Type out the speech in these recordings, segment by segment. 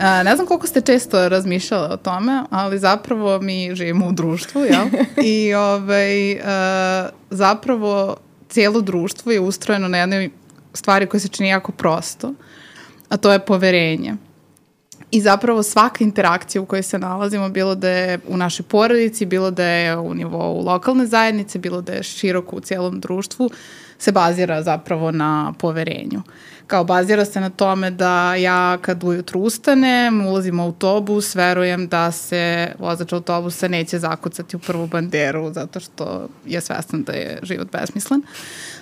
A, ne znam koliko ste često razmišljale o tome, ali zapravo mi živimo u društvu, jel? I ovaj, a, zapravo cijelo društvo je ustrojeno na jednoj stvari koja se čini jako prosto, a to je poverenje. I zapravo svaka interakcija u kojoj se nalazimo, bilo da je u našoj porodici, bilo da je u nivou lokalne zajednice, bilo da je široko u cijelom društvu, se bazira zapravo na poverenju. Kao bazira se na tome da ja kad ujutru ustanem, ulazim u autobus, verujem da se vozač autobusa neće zakucati u prvu banderu zato što je svestan da je život besmislen.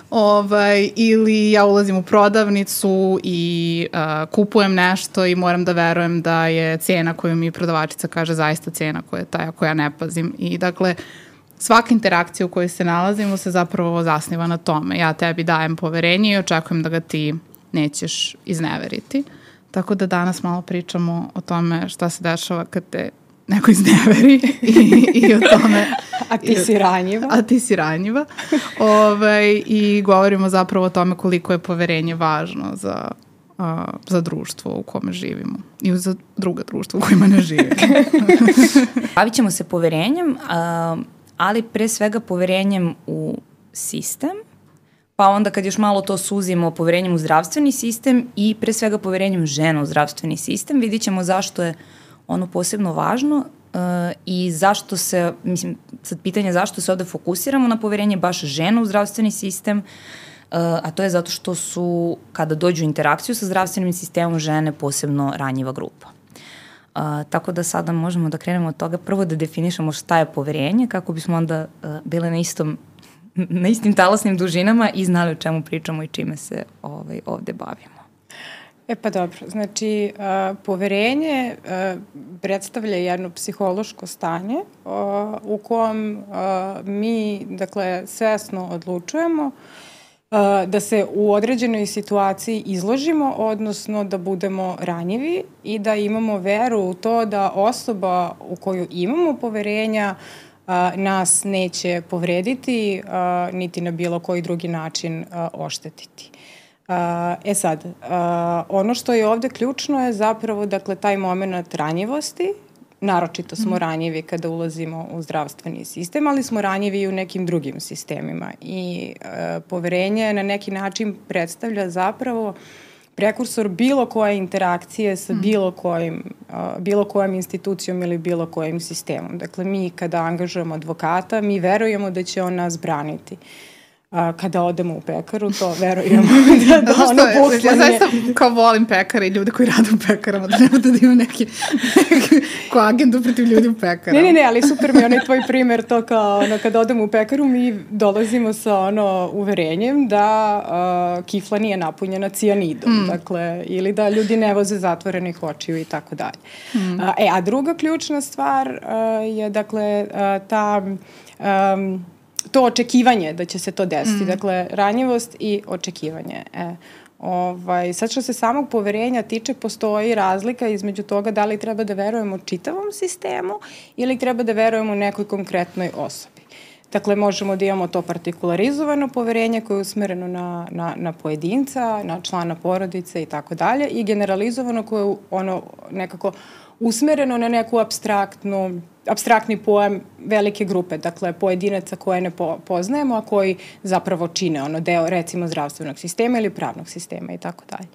Ovaj, ili ja ulazim u prodavnicu i uh, kupujem nešto i moram da verujem da je cena koju mi prodavačica kaže zaista cena koja je ta ako ja ne pazim. I dakle, svaka interakcija u kojoj se nalazimo se zapravo zasniva na tome. Ja tebi dajem poverenje i očekujem da ga ti nećeš izneveriti. Tako da danas malo pričamo o tome šta se dešava kad te neko izneveri i, i o tome. a ti si ranjiva. A ti si ranjiva. Ove, ovaj, I govorimo zapravo o tome koliko je poverenje važno za, a, za društvo u kome živimo i za druga društva u kojima ne živimo. Bavit ćemo se poverenjem, a, ali pre svega poverenjem u sistem, pa onda kad još malo to suzimo poverenjem u zdravstveni sistem i pre svega poverenjem žena u zdravstveni sistem, vidit ćemo zašto je ono posebno važno uh, i zašto se, mislim, sad pitanje zašto se ovde fokusiramo na poverenje baš žena u zdravstveni sistem, uh, a to je zato što su, kada dođu u interakciju sa zdravstvenim sistemom, žene posebno ranjiva grupa. Uh, tako da sada možemo da krenemo od toga prvo da definišemo šta je poverenje, kako bismo onda uh, bile na istom na istim talasnim dužinama i znali o čemu pričamo i čime se ovaj, ovde bavimo. E pa dobro, znači uh, poverenje uh, predstavlja jedno psihološko stanje uh, u kom mi, dakle, svesno odlučujemo uh, da se u određenoj situaciji izložimo, odnosno da budemo ranjivi i da imamo veru u to da osoba u koju imamo poverenja nas neće povrediti niti na bilo koji drugi način oštetiti. E sad, ono što je ovde ključno je zapravo dakle, taj moment ranjivosti, naročito smo mm. ranjivi kada ulazimo u zdravstveni sistem, ali smo ranjivi i u nekim drugim sistemima. I uh, poverenje na neki način predstavlja zapravo prekursor bilo koje interakcije sa mm. bilo, kojim, uh, bilo kojom institucijom ili bilo kojim sistemom. Dakle, mi kada angažujemo advokata, mi verujemo da će on nas braniti. Uh, a, kada odemo u pekaru, to verujemo da, da ono poslanje... Ja zaista kao volim pekare i ljude koji rade u pekarama, da nema da imam neki, neki ko agendu protiv ljudi u pekarama. Ne, ne, ne, ali super mi je onaj tvoj primer to kao ono, kada odemo u pekaru mi dolazimo sa ono uverenjem da uh, kifla nije napunjena cijanidom, mm. dakle, ili da ljudi ne voze zatvorenih očiju i tako dalje. Mm. A, e, a druga ključna stvar uh, je, dakle, uh, ta um, to očekivanje da će se to desiti. Mm. Dakle, ranjivost i očekivanje. E, Ovaj, sad što se samog poverenja tiče, postoji razlika između toga da li treba da verujemo čitavom sistemu ili treba da verujemo nekoj konkretnoj osobi. Dakle, možemo da imamo to partikularizovano poverenje koje je usmereno na, na, na pojedinca, na člana porodice i tako dalje i generalizovano koje je ono nekako usmereno na neku abstraktnu abstraktni pojam velike grupe, dakle pojedinaca koje ne po, poznajemo, a koji zapravo čine ono deo recimo zdravstvenog sistema ili pravnog sistema i tako dalje.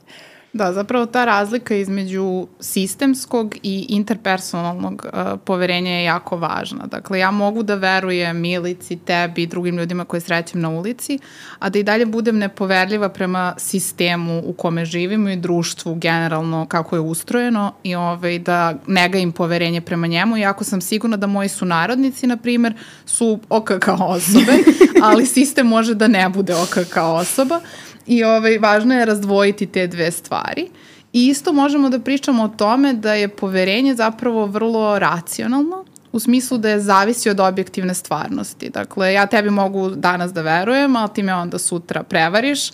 Da, zapravo ta razlika između sistemskog i interpersonalnog uh, poverenja je jako važna. Dakle, ja mogu da verujem Milici, tebi i drugim ljudima koje srećem na ulici, a da i dalje budem nepoverljiva prema sistemu u kome živimo i društvu generalno kako je ustrojeno i ovaj, da negajim poverenje prema njemu, iako sam sigurna da moji sunarodnici, na primer, su OK kao osobe, ali sistem može da ne bude OK kao osoba. I ovaj, važno je razdvojiti te dve stvari. I isto možemo da pričamo o tome da je poverenje zapravo vrlo racionalno, u smislu da je zavisi od objektivne stvarnosti. Dakle, ja tebi mogu danas da verujem, ali ti me onda sutra prevariš.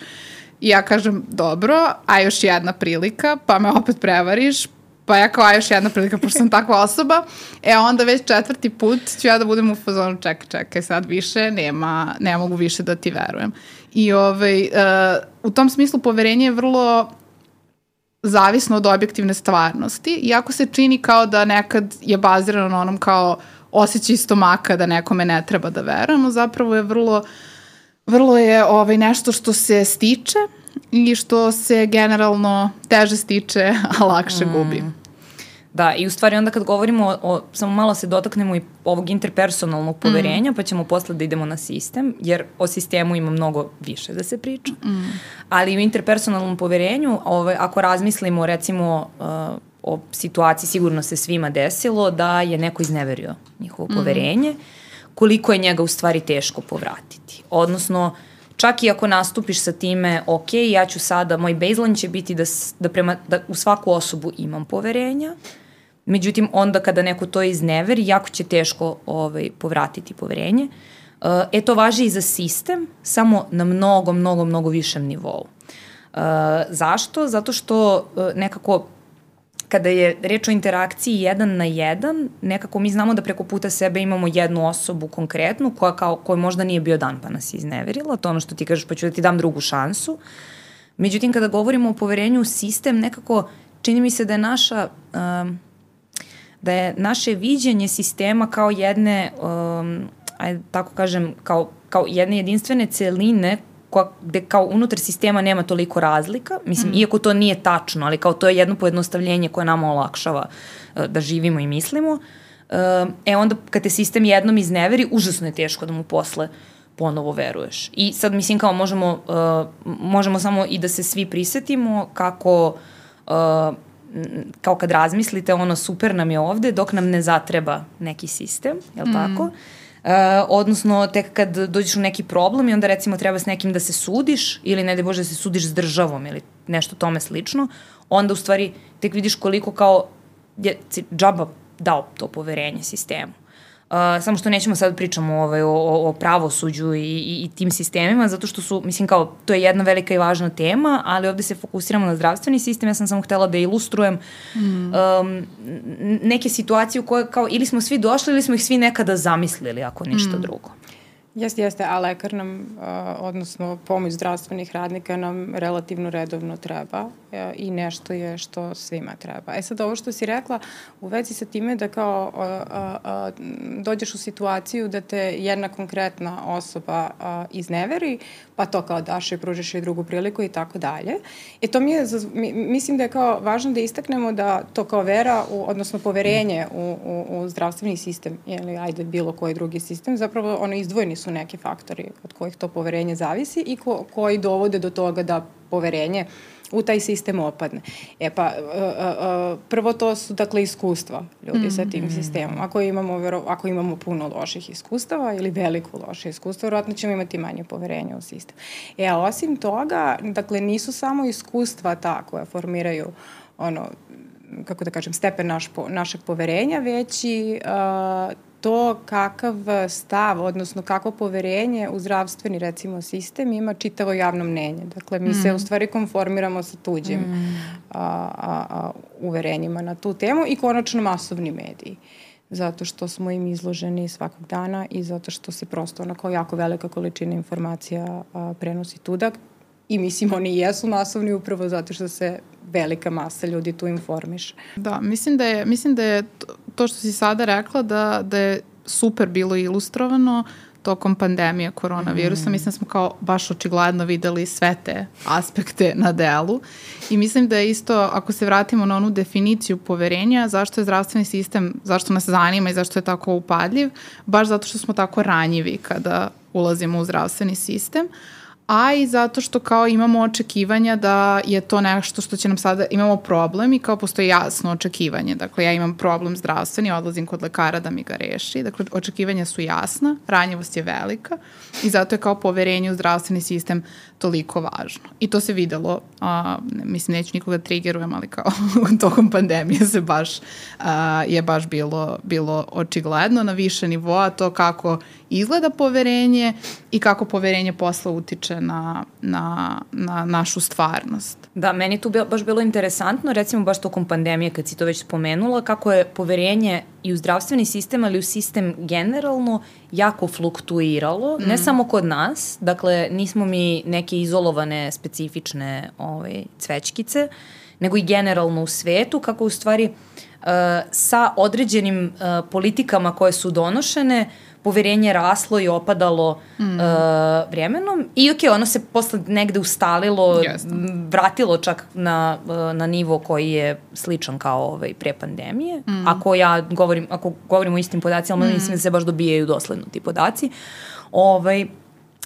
I ja kažem, dobro, a još jedna prilika, pa me opet prevariš, pa ja kao, a još jedna prilika, pošto sam takva osoba, e onda već četvrti put ću ja da budem u fazonu, čekaj, čekaj, sad više nema, ne mogu više da ti verujem. I ovaj, uh, u tom smislu poverenje je vrlo zavisno od objektivne stvarnosti, iako se čini kao da nekad je bazirano na onom kao osjećaj stomaka da nekome ne treba da verujemo, zapravo je vrlo, vrlo je ovaj, nešto što se stiče i što se generalno teže stiče, a lakše mm. gubi. Da, i u stvari onda kad govorimo o, o samo malo se dotaknemo i ovog interpersonalnog poverenja, mm. pa ćemo posle da idemo na sistem, jer o sistemu ima mnogo više da se priča. Mm. Ali u interpersonalnom poverenju, ovaj, ako razmislimo recimo uh, o situaciji, sigurno se svima desilo da je neko izneverio njihovo mm. poverenje, koliko je njega u stvari teško povratiti. Odnosno, čak i ako nastupiš sa time, ok, ja ću sada, moj baseline će biti da, da, prema, da u svaku osobu imam poverenja, Međutim, onda kada neko to izneveri, jako će teško ovaj, povratiti poverenje. Uh, e, to važi i za sistem, samo na mnogo, mnogo, mnogo višem nivou. Uh, zašto? Zato što uh, nekako kada je reč o interakciji jedan na jedan, nekako mi znamo da preko puta sebe imamo jednu osobu konkretnu koja kao, koja možda nije bio dan pa nas izneverila, to ono što ti kažeš pa ću da ti dam drugu šansu. Međutim, kada govorimo o poverenju u sistem, nekako čini mi se da je naša um, da je naše viđenje sistema kao jedne, um, ajde tako kažem, kao, kao jedne jedinstvene celine koja, gde kao unutar sistema nema toliko razlika, mislim, mm. iako to nije tačno, ali kao to je jedno pojednostavljenje koje nama olakšava uh, da živimo i mislimo, uh, e onda kad te sistem jednom izneveri, užasno je teško da mu posle ponovo veruješ. I sad mislim kao možemo, uh, možemo samo i da se svi prisetimo kako uh, kao kad razmislite, ono super nam je ovde dok nam ne zatreba neki sistem, je li mm. tako? Uh, odnosno tek kad dođeš u neki problem i onda recimo treba s nekim da se sudiš ili ne da bože da se sudiš s državom ili nešto tome slično, onda u stvari tek vidiš koliko kao je džaba dao to poverenje sistemu. Uh, samo što nećemo sad pričamo ovaj, o, o pravosuđu i, i, i tim sistemima, zato što su, mislim kao, to je jedna velika i važna tema, ali ovde se fokusiramo na zdravstveni sistem, ja sam samo htela da ilustrujem mm. um, neke situacije u koje kao ili smo svi došli ili smo ih svi nekada zamislili, ako ništa mm. drugo. Jeste, jeste, a lekar nam, odnosno pomoć zdravstvenih radnika nam relativno redovno treba e, i nešto je što svima treba. E sad, ovo što si rekla u vezi sa time da kao dođeš u situaciju da te jedna konkretna osoba izneveri, pa to kao daš i pružiš i drugu priliku i tako dalje. E to mi je, mislim da je kao važno da istaknemo da to kao vera, u, odnosno poverenje u, u, u zdravstveni sistem, ili ajde bilo koji drugi sistem, zapravo ono izdvojeni su neki faktori od kojih to poverenje zavisi i ko, koji dovode do toga da poverenje u taj sistem opadne. E pa, uh, uh, prvo to su dakle iskustva ljudi mm -hmm. sa tim mm-hmm. sistemom. Ako imamo, vero, ako imamo puno loših iskustava ili veliko loše iskustva, verovatno ćemo imati manje poverenja u sistem. E, a osim toga, dakle, nisu samo iskustva ta koja formiraju ono, kako da kažem, stepen naš, po, našeg poverenja, već i uh, to kakav stav, odnosno kako poverenje u zdravstveni, recimo, sistem ima čitavo javno mnenje. Dakle, mi mm. se u stvari konformiramo sa tuđim mm. a, a, a, uverenjima na tu temu i konačno masovni mediji zato što smo im izloženi svakog dana i zato što se prosto onako jako velika količina informacija a, prenosi tuda i mislim oni jesu masovni upravo zato što se velika masa ljudi tu informiše. Da, mislim da je, mislim da je to što si sada rekla da, da je super bilo ilustrovano tokom pandemije koronavirusa. Mm. Mislim da smo kao baš očigledno videli sve te aspekte na delu. I mislim da je isto, ako se vratimo na onu definiciju poverenja, zašto je zdravstveni sistem, zašto nas zanima i zašto je tako upadljiv, baš zato što smo tako ranjivi kada ulazimo u zdravstveni sistem. Uh, a i zato što kao imamo očekivanja da je to nešto što će nam sada, imamo problem i kao postoji jasno očekivanje. Dakle, ja imam problem zdravstveni, odlazim kod lekara da mi ga reši. Dakle, očekivanja su jasna, ranjivost je velika i zato je kao poverenje u zdravstveni sistem toliko važno. I to se videlo, a, mislim, neću nikoga da triggerujem, ali kao tokom pandemije se baš, a, je baš bilo, bilo očigledno na više nivoa to kako izgleda poverenje i kako poverenje posla utiče na, na, na našu stvarnost. Da, meni tu baš bilo interesantno, recimo baš tokom pandemije kad si to već spomenula, kako je poverenje i u zdravstveni sistem, ali u sistem generalno jako fluktuiralo, mm. ne samo kod nas, dakle nismo mi neke izolovane specifične ovaj, cvećkice, nego i generalno u svetu, kako u stvari uh, sa određenim uh, politikama koje su donošene, poverenje raslo i opadalo mm. uh, vremenom i ok, ono se posle negde ustalilo, yes. vratilo čak na, uh, na nivo koji je sličan kao ovaj, pre pandemije. Mm. Ako ja govorim, ako govorim o istim podacima, mm. mislim da se baš dobijaju dosledno ti podaci. Ovaj,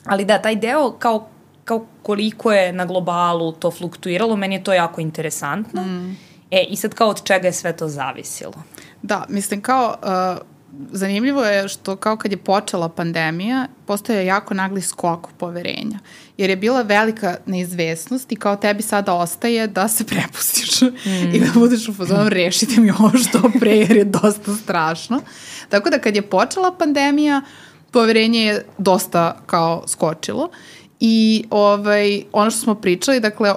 ali da, taj deo kao kao koliko je na globalu to fluktuiralo, meni je to jako interesantno. Mm. E, i sad kao od čega je sve to zavisilo? Da, mislim kao, uh, zanimljivo je što kao kad je počela pandemija, postoje jako nagli skok poverenja. Jer je bila velika neizvesnost i kao tebi sada ostaje da se prepustiš mm. i da budeš u fazonu rešite mi ovo što pre jer je dosta strašno. Tako da kad je počela pandemija, poverenje je dosta kao skočilo I ovaj, ono što smo pričali, dakle,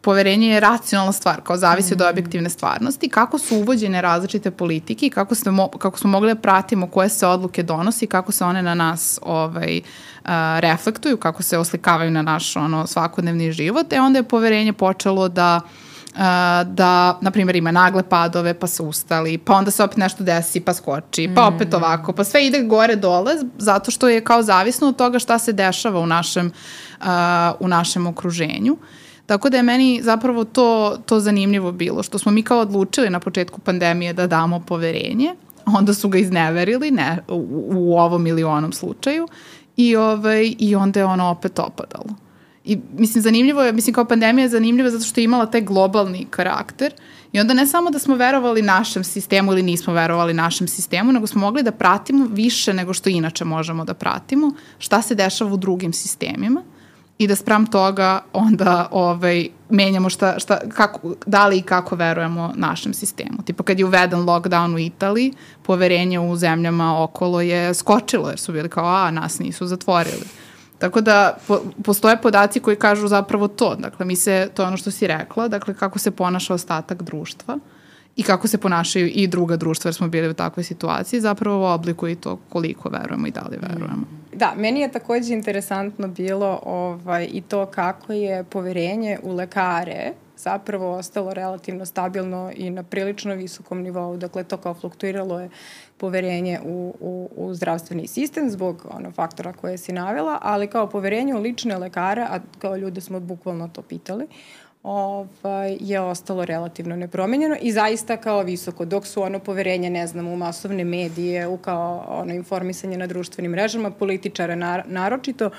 poverenje je racionalna stvar, kao zavisi mm. od objektivne stvarnosti, kako su uvođene različite politike i kako, smo, kako smo mogli da pratimo koje se odluke donosi, kako se one na nas ovaj, uh, reflektuju, kako se oslikavaju na naš ono, svakodnevni život, e onda je poverenje počelo da uh, da, na primjer, ima nagle padove, pa se ustali, pa onda se opet nešto desi, pa skoči, pa opet mm. ovako, pa sve ide gore dole, zato što je kao zavisno od toga šta se dešava u našem, uh, u našem okruženju. Tako da je meni zapravo to, to zanimljivo bilo, što smo mi kao odlučili na početku pandemije da damo poverenje, onda su ga izneverili, ne, u, u ovom ili onom slučaju, i, ovaj, i onda je ono opet opadalo. I mislim, zanimljivo je, mislim kao pandemija je zanimljiva zato što je imala taj globalni karakter i onda ne samo da smo verovali našem sistemu ili nismo verovali našem sistemu, nego smo mogli da pratimo više nego što inače možemo da pratimo šta se dešava u drugim sistemima i da sprem toga onda ovaj, menjamo šta, šta, kako, da li i kako verujemo našem sistemu. Tipo kad je uveden lockdown u Italiji, poverenje u zemljama okolo je skočilo jer su bili kao, a, nas nisu zatvorili. Tako da po, postoje podaci koji kažu zapravo to. Dakle, mi se, to je ono što si rekla, dakle, kako se ponaša ostatak društva i kako se ponašaju i druga društva, jer smo bili u takvoj situaciji, zapravo oblikuje to koliko verujemo i da li verujemo. Da, meni je takođe interesantno bilo ovaj, i to kako je poverenje u lekare zapravo ostalo relativno stabilno i na prilično visokom nivou. Dakle, to kao fluktuiralo je poverenje u, u, u zdravstveni sistem zbog ono, faktora koje si navela, ali kao poverenje u lične lekare, a kao ljude smo bukvalno to pitali, ovaj, je ostalo relativno nepromenjeno i zaista kao visoko, dok su ono poverenje, ne znam, u masovne medije, u kao ono informisanje na društvenim mrežama, političare nar, naročito,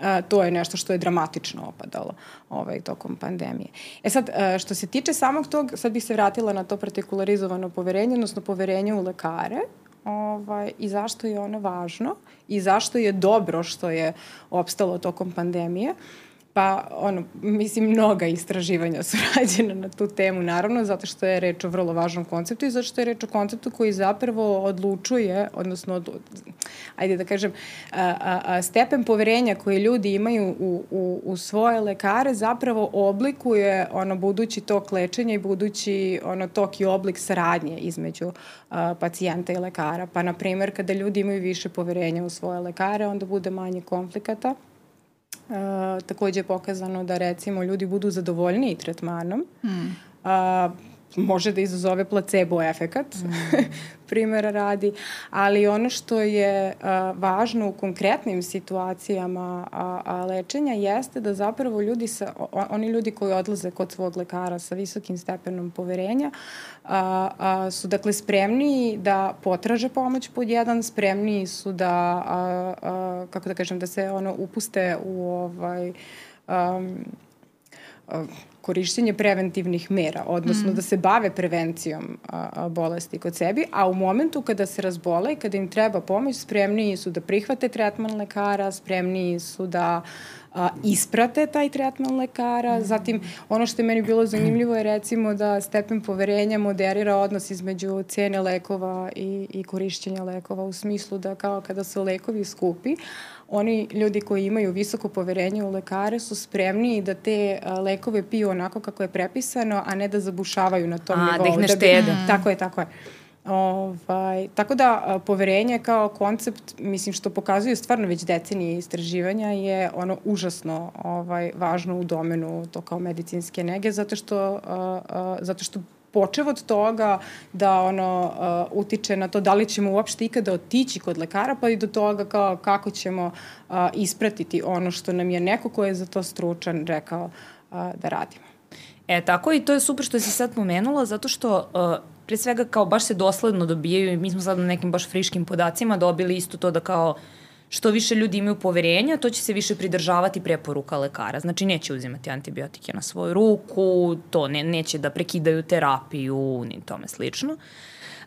a, to je nešto što je dramatično opadalo ovaj, tokom pandemije. E sad, a, što se tiče samog tog, sad bih se vratila na to partikularizovano poverenje, odnosno poverenje u lekare, ovaj, i zašto je ono važno i zašto je dobro što je opstalo tokom pandemije. Uh, Pa, ono, mislim, mnoga istraživanja su rađena na tu temu, naravno, zato što je reč o vrlo važnom konceptu i zato što je reč o konceptu koji zapravo odlučuje, odnosno, od, ajde da kažem, a, a, a, stepen poverenja koje ljudi imaju u, u, u svoje lekare zapravo oblikuje ono budući tok lečenja i budući ono tok i oblik saradnje između a, pacijenta i lekara. Pa, na primer, kada ljudi imaju više poverenja u svoje lekare, onda bude manje konflikata Uh, takođe je pokazano da recimo ljudi budu zadovoljniji tretmanom. Mm. Uh, može da izazove placebo efekat, mm. primjera radi, ali ono što je a, važno u konkretnim situacijama a, a, lečenja jeste da zapravo ljudi sa, o, oni ljudi koji odlaze kod svog lekara sa visokim stepenom poverenja a, a, su dakle spremniji da potraže pomoć pod jedan, spremniji su da, a, a, kako da kažem, da se ono upuste u ovaj, um, korišćenje preventivnih mera, odnosno mm. da se bave prevencijom a, a, bolesti kod sebi, a u momentu kada se razbole i kada im treba pomoć, spremniji su da prihvate tretman lekara, spremniji su da a, isprate taj tretman lekara. Mm. Zatim, ono što je meni bilo zanimljivo je recimo da stepen poverenja moderira odnos između cene lekova i, i korišćenja lekova u smislu da kao kada su lekovi skupi, oni ljudi koji imaju visoko poverenje u lekare su spremni da te lekove piju onako kako je prepisano, a ne da zabušavaju na tom a, nivou. Da ih ne štede. Da bi, tako je, tako je. Ovaj, tako da poverenje kao koncept, mislim što pokazuju stvarno već decenije istraživanja je ono užasno ovaj, važno u domenu to kao medicinske nege zato što, uh, uh, zato što počev od toga da ono uh, utiče na to da li ćemo uopšte ikada otići kod lekara pa i do toga kao kako ćemo uh, ispratiti ono što nam je neko ko je za to stručan rekao uh, da radimo. E, tako i to je super što si sad pomenula, zato što uh, pre svega kao baš se dosledno dobijaju i mi smo sad na nekim baš friškim podacima dobili isto to da kao što više ljudi imaju poverenja, to će se više pridržavati preporuka lekara. Znači, neće uzimati antibiotike na svoju ruku, to ne, neće da prekidaju terapiju, ni tome slično.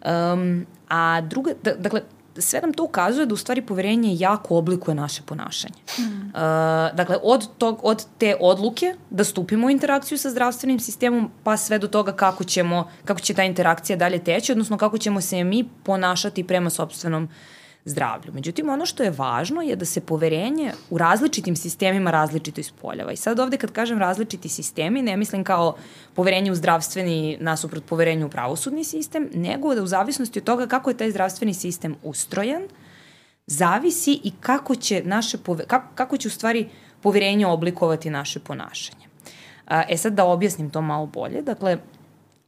Um, a druga, da, dakle, sve nam to ukazuje da u stvari poverenje jako oblikuje naše ponašanje. Mm. Uh, dakle, od, tog, od te odluke da stupimo u interakciju sa zdravstvenim sistemom, pa sve do toga kako, ćemo, kako će ta interakcija dalje teći, odnosno kako ćemo se mi ponašati prema sobstvenom zdravlju. Međutim, ono što je važno je da se poverenje u različitim sistemima različito ispoljava. I sad ovde kad kažem različiti sistemi, ne mislim kao poverenje u zdravstveni nasuprot poverenju u pravosudni sistem, nego da u zavisnosti od toga kako je taj zdravstveni sistem ustrojen, zavisi i kako će, naše, kako, kako će u stvari poverenje oblikovati naše ponašanje. E sad da objasnim to malo bolje. Dakle,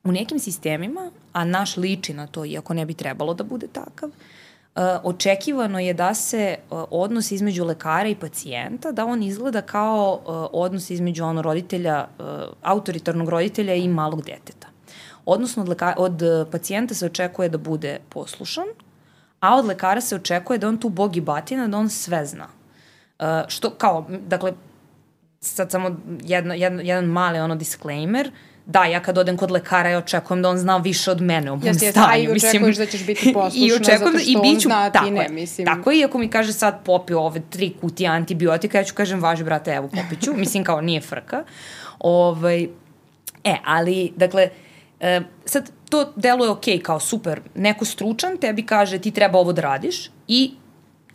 u nekim sistemima, a naš liči na to, iako ne bi trebalo da bude takav, uh, očekivano je da se uh, odnos između lekara i pacijenta, da on izgleda kao uh, odnos između ono roditelja, autoritarnog roditelja i malog deteta. Odnosno od, leka, od pacijenta se očekuje da bude poslušan, a od lekara se očekuje da on tu bog i batina, da on sve zna. Što kao, dakle, sad samo jedna, jedna, jedan mali ono disclaimer, uh, da, ja kad odem kod lekara, ja očekujem da on zna više od mene o mom Jeste, stanju. A i očekuješ mislim, da ćeš biti poslušna i očekujem, zato što i biću, on zna, tako, ti ne, mislim. Tako i ako mi kaže sad popi ove tri kutije antibiotika, ja ću kažem, važi brate, evo popiću. mislim kao nije frka. Ovaj, e, ali, dakle, e, sad to deluje ok, kao super, neko stručan tebi kaže ti treba ovo da radiš i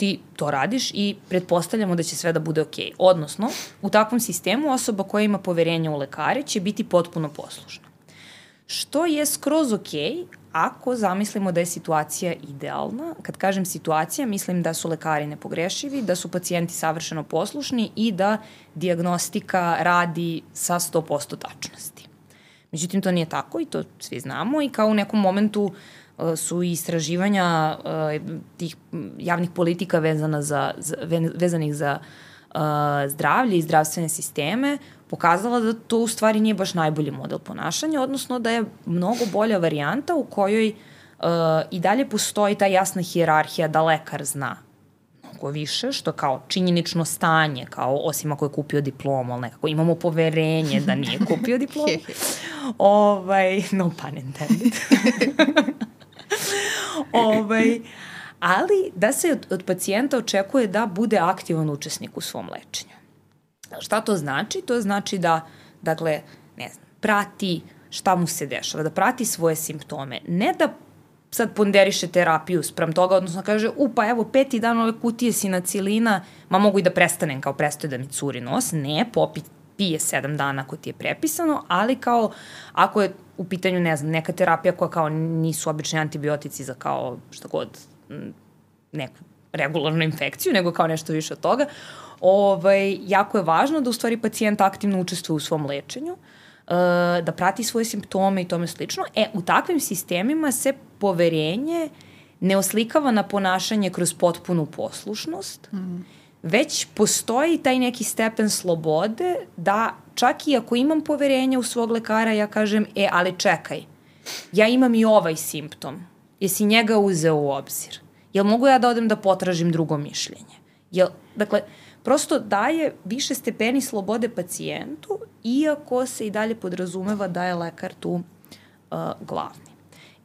ti to radiš i pretpostavljamo da će sve da bude okej. Okay. Odnosno, u takvom sistemu osoba koja ima poverenje u lekare će biti potpuno poslušna. Što je skroz okej okay, ako zamislimo da je situacija idealna. Kad kažem situacija, mislim da su lekari nepogrešivi, da su pacijenti savršeno poslušni i da diagnostika radi sa 100% tačnosti. Međutim, to nije tako i to svi znamo i kao u nekom momentu uh, su istraživanja uh, tih javnih politika vezana za, za, vezanih za uh, zdravlje i zdravstvene sisteme pokazala da to u stvari nije baš najbolji model ponašanja, odnosno da je mnogo bolja varijanta u kojoj i dalje postoji ta jasna hijerarhija da lekar zna mnogo više, što kao činjenično stanje, kao osim ako je kupio diplomu, ali nekako imamo poverenje da nije kupio diplomu. ovaj, no pun intended. ovaj, ali da se od, od pacijenta očekuje da bude aktivan učesnik u svom lečenju. Šta to znači? To znači da, dakle, ne znam, prati šta mu se dešava, da prati svoje simptome. Ne da sad ponderiše terapiju sprem toga, odnosno kaže, u pa evo peti dan ove kutije sinacilina, ma mogu i da prestanem kao prestoje da mi curi nos. Ne, popi, pije sedam dana ako ti je prepisano, ali kao ako je u pitanju, ne znam, neka terapija koja kao nisu obični antibiotici za kao šta god neku regularnu infekciju, nego kao nešto više od toga, ovaj, jako je važno da u stvari pacijent aktivno učestvuje u svom lečenju, uh, da prati svoje simptome i tome slično. E, u takvim sistemima se poverenje ne oslikava na ponašanje kroz potpunu poslušnost, mm već postoji taj neki stepen slobode da čak i ako imam poverenja u svog lekara, ja kažem, e, ali čekaj, ja imam i ovaj simptom. Jesi njega uzeo u obzir? Jel mogu ja da odem da potražim drugo mišljenje? Jel, dakle, prosto daje više stepeni slobode pacijentu, iako se i dalje podrazumeva da je lekar tu uh, glavni.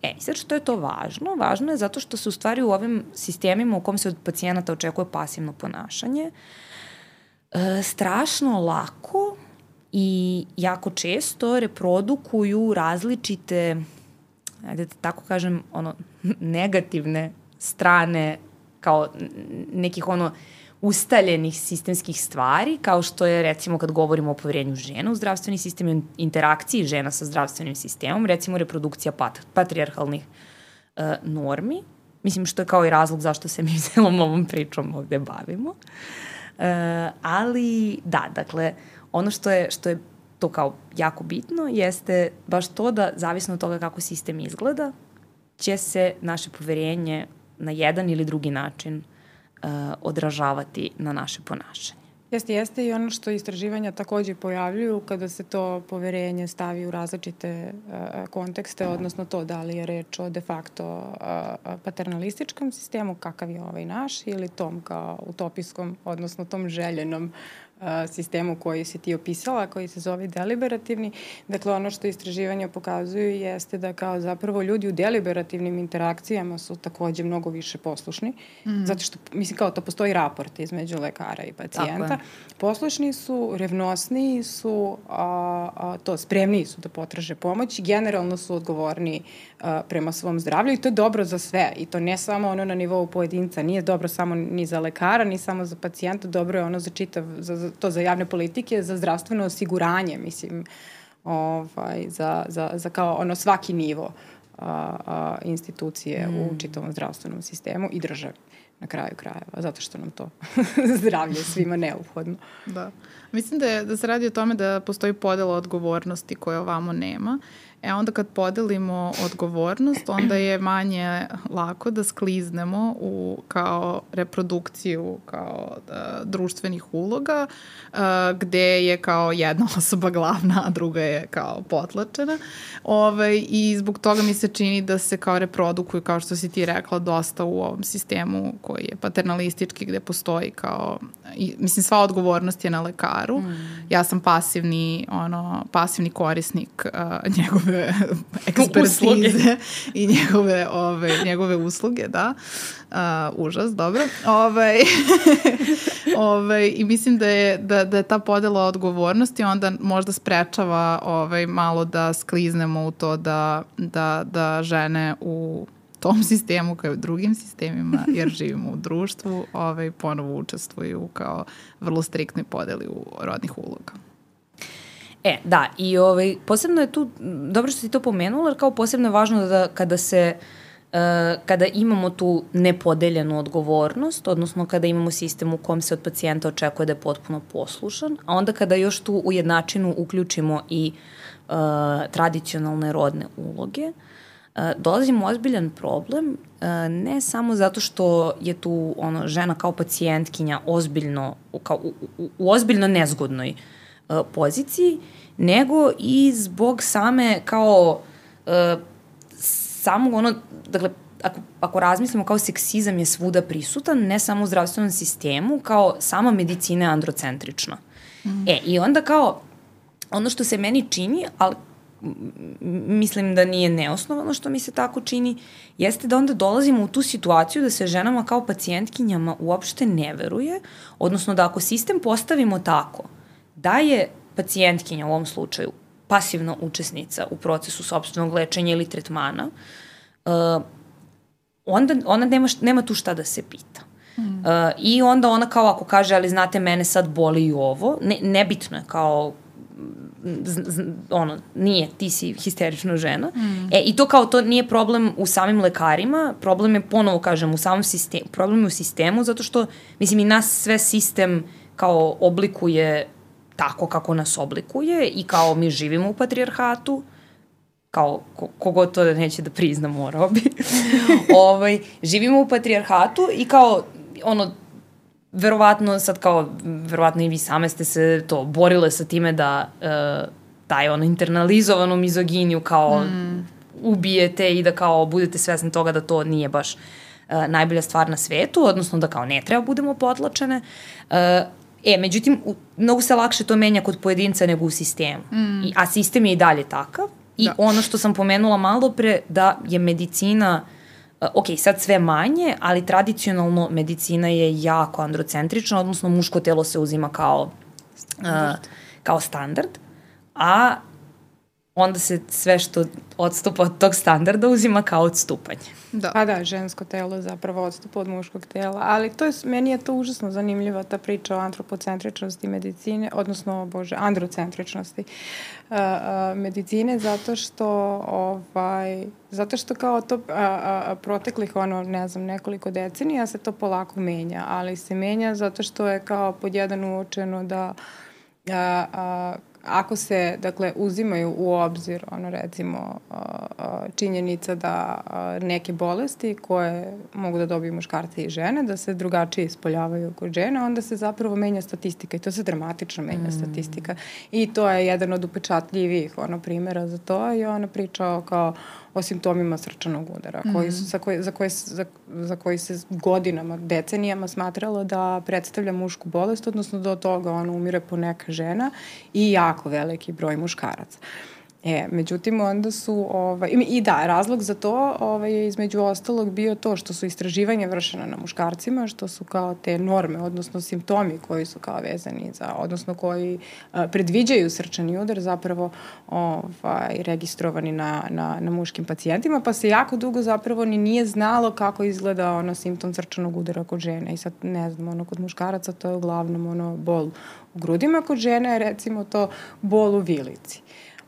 E, i sad što je to važno? Važno je zato što se u stvari u ovim sistemima u kom se od pacijenata očekuje pasivno ponašanje, e, strašno lako i jako često reprodukuju različite, ajde da tako kažem, ono, negativne strane kao nekih ono ustaljenih sistemskih stvari, kao što je recimo kad govorimo o poverenju žena u zdravstveni sistem, interakciji žena sa zdravstvenim sistemom, recimo reprodukcija pat, patrijarhalnih uh, normi, mislim što je kao i razlog zašto se mi celom ovom pričom ovde bavimo. Uh, ali da, dakle, ono što je, što je to kao jako bitno jeste baš to da zavisno od toga kako sistem izgleda, će se naše poverenje na jedan ili drugi način uh, odražavati na naše ponašanje. Jeste, jeste i ono što istraživanja takođe pojavljuju kada se to poverenje stavi u različite uh, kontekste, odnosno to da li je reč o de facto uh, paternalističkom sistemu, kakav je ovaj naš, ili tom kao utopijskom, odnosno tom željenom sistemu koji si ti opisala, koji se zove deliberativni. Dakle, ono što istraživanja pokazuju jeste da kao zapravo ljudi u deliberativnim interakcijama su takođe mnogo više poslušni, mm. zato što, mislim, kao to postoji raport između lekara i pacijenta. Poslušni su, revnosniji su, a, a, to, spremniji su da potraže pomoć generalno su odgovorni a, prema svom zdravlju i to je dobro za sve i to ne samo ono na nivou pojedinca, nije dobro samo ni za lekara, ni samo za pacijenta, dobro je ono za čitav, za to za javne politike, za zdravstveno osiguranje, mislim, ovaj, za, za, za kao ono svaki nivo a, a, institucije mm. u čitavom zdravstvenom sistemu i državi na kraju krajeva, zato što nam to zdravlje svima neophodno. Da. Mislim da, je, da se radi o tome da postoji podela odgovornosti koje ovamo nema E onda kad podelimo odgovornost, onda je manje lako da skliznemo u kao reprodukciju kao da, društvenih uloga, uh, gde je kao jedna osoba glavna, a druga je kao potlačena. Ovaj, I zbog toga mi se čini da se kao reprodukuju, kao što si ti rekla, dosta u ovom sistemu koji je paternalistički, gde postoji kao, i, mislim, sva odgovornost je na lekaru. Mm. Ja sam pasivni, ono, pasivni korisnik uh, njegove njegove ekspertize i njegove, ove, njegove usluge, da. Uh, užas, dobro. Ove, ove, I mislim da je, da, da je ta podela odgovornosti onda možda sprečava ovaj, malo da skliznemo u to da, da, da žene u tom sistemu kao i u drugim sistemima, jer živimo u društvu, ovaj, ponovo učestvuju kao vrlo striktnoj podeli u rodnih uloga. E, da, i ovaj, posebno je tu, dobro što si to pomenula, jer kao posebno je važno da kada se Uh, kada imamo tu nepodeljenu odgovornost, odnosno kada imamo sistem u kom se od pacijenta očekuje da je potpuno poslušan, a onda kada još tu u jednačinu uključimo i uh, tradicionalne rodne uloge, uh, dolazimo u ozbiljan problem, uh, ne samo zato što je tu ono, žena kao pacijentkinja ozbiljno, kao, u, u, u ozbiljno nezgodnoj uh, uh, poziciji, nego i zbog same kao uh, samog ono, dakle, ako, ako razmislimo kao seksizam je svuda prisutan, ne samo u zdravstvenom sistemu, kao sama medicina je androcentrična. Mm. E, i onda kao, ono što se meni čini, ali mislim da nije neosnovano što mi se tako čini, jeste da onda dolazimo u tu situaciju da se ženama kao pacijentkinjama uopšte ne veruje, odnosno da ako sistem postavimo tako, da je pacijentkinja u ovom slučaju pasivna učesnica u procesu sobstvenog lečenja ili tretmana, uh, onda ona nema, nema tu šta da se pita. Mm. Uh, I onda ona kao ako kaže, ali znate, mene sad boli i ovo, ne, nebitno je kao z, z, ono, nije, ti si histerična žena. Mm. E, i to kao, to nije problem u samim lekarima, problem je, ponovo kažem, u samom sistemu, problem je u sistemu, zato što, mislim, i nas sve sistem kao oblikuje tako kako nas oblikuje i kao mi živimo u patrijarhatu, kao ko, kogod to da neće da prizna morao bi, ovaj, živimo u patrijarhatu i kao ono, verovatno sad kao, verovatno i vi same ste se to borile sa time da uh, taj ono internalizovanu mizoginiju kao mm. ubijete i da kao budete svesni toga da to nije baš uh, najbolja stvar na svetu, odnosno da kao ne treba budemo potlačene. Uh, E, međutim, u, mnogo se lakše to menja kod pojedinca nego u sistemu. Mm. I, a sistem je i dalje takav. I da. ono što sam pomenula malo pre, da je medicina, uh, ok, sad sve manje, ali tradicionalno medicina je jako androcentrična, odnosno muško telo se uzima kao standard, uh, kao standard a onda se sve što odstupa od tog standarda uzima kao odstupanje. Da. Pa da, žensko telo zapravo odstupa od muškog tela, ali to je, meni je to užasno zanimljiva ta priča o antropocentričnosti medicine, odnosno, bože, androcentričnosti uh, uh, medicine, zato što, ovaj, zato što kao to uh, uh, proteklih, ono, ne znam, nekoliko decenija se to polako menja, ali se menja zato što je kao pod jedan uočeno da uh, uh, ako se, dakle, uzimaju u obzir, ono, recimo, činjenica da neke bolesti koje mogu da dobiju muškarci i žene, da se drugačije ispoljavaju kod žene, onda se zapravo menja statistika i to se dramatično menja mm. statistika. I to je jedan od upečatljivijih, ono, primjera za to i ona priča kao o simptomima srčanog udara, mm -hmm. koji su, za, koje, za, koje, za, za koji se godinama, decenijama smatralo da predstavlja mušku bolest, odnosno od toga ono umire po neka žena i jako veliki broj muškaraca. Uh, E, međutim, onda su, ovaj, i da, razlog za to ovaj, je između ostalog bio to što su istraživanja vršena na muškarcima, što su kao te norme, odnosno simptomi koji su kao vezani za, odnosno koji a, predviđaju srčani udar zapravo ovaj, registrovani na, na, na muškim pacijentima, pa se jako dugo zapravo ni nije znalo kako izgleda ono simptom srčanog udara kod žene i sad ne znam, ono kod muškaraca to je uglavnom ono bol u grudima, kod žene je recimo to bol u vilici.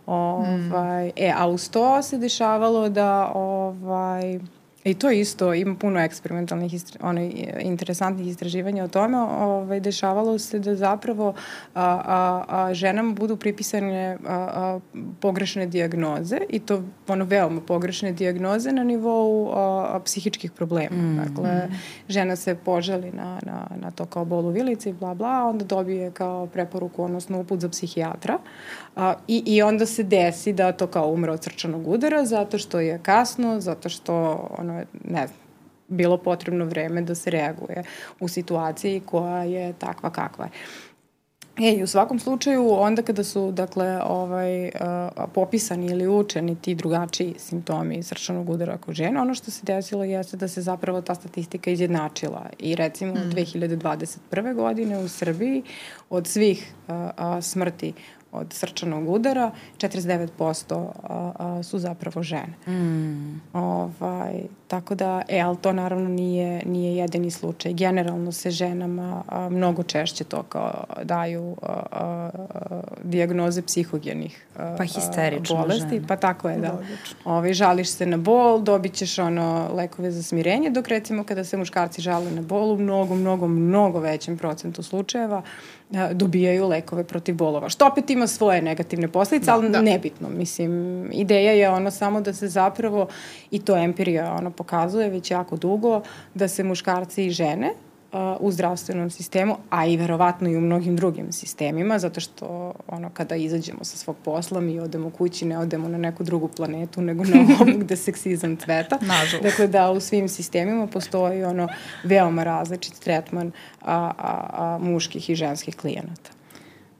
Ovaj, mm. E, a uz to se dešavalo da ovaj, I to isto, ima puno eksperimentalnih, istra, one, interesantnih istraživanja o tome. Ovaj, dešavalo se da zapravo a, a, a, ženama budu pripisane a, a, pogrešne diagnoze i to ono veoma pogrešne diagnoze na nivou a, a, psihičkih problema. Mm. Dakle, žena se poželi na, na, na to kao bol u vilici, bla, bla, onda dobije kao preporuku, odnosno uput za psihijatra a, i, i onda se desi da to kao umre od srčanog udara zato što je kasno, zato što ono, ne znam, bilo potrebno vreme da se reaguje u situaciji koja je takva kakva je. E, i u svakom slučaju, onda kada su, dakle, ovaj, uh, popisani ili učeni ti drugačiji simptomi srčanog udara kod žena, ono što se desilo jeste da se zapravo ta statistika izjednačila. I recimo mm. 2021. godine u Srbiji od svih uh, uh, smrti od srčanog udara, 49% a, a, su zapravo žene. Mm. Ovaj, tako da, e, ali to naravno nije, nije jedini slučaj. Generalno se ženama a, mnogo češće to kao daju a, a, a, diagnoze psihogenih a, pa histerično bolesti. Žene. Pa tako je, da. Ove, ovaj, žališ se na bol, dobit ćeš ono lekove za smirenje, dok recimo kada se muškarci žale na bolu, mnogo, mnogo, mnogo većem procentu slučajeva dobijaju lekove protiv bolova. Što opet ima svoje negativne posledice, da, ali da. nebitno. Mislim, ideja je ono samo da se zapravo, i to empirija ono pokazuje već jako dugo, da se muškarci i žene u zdravstvenom sistemu, a i verovatno i u mnogim drugim sistemima, zato što ono, kada izađemo sa svog posla, mi odemo kući, ne odemo na neku drugu planetu, nego na ovom gde seksizam cveta. Nažalost. Dakle, da u svim sistemima postoji ono veoma različit tretman a, a, a, muških i ženskih klijenata.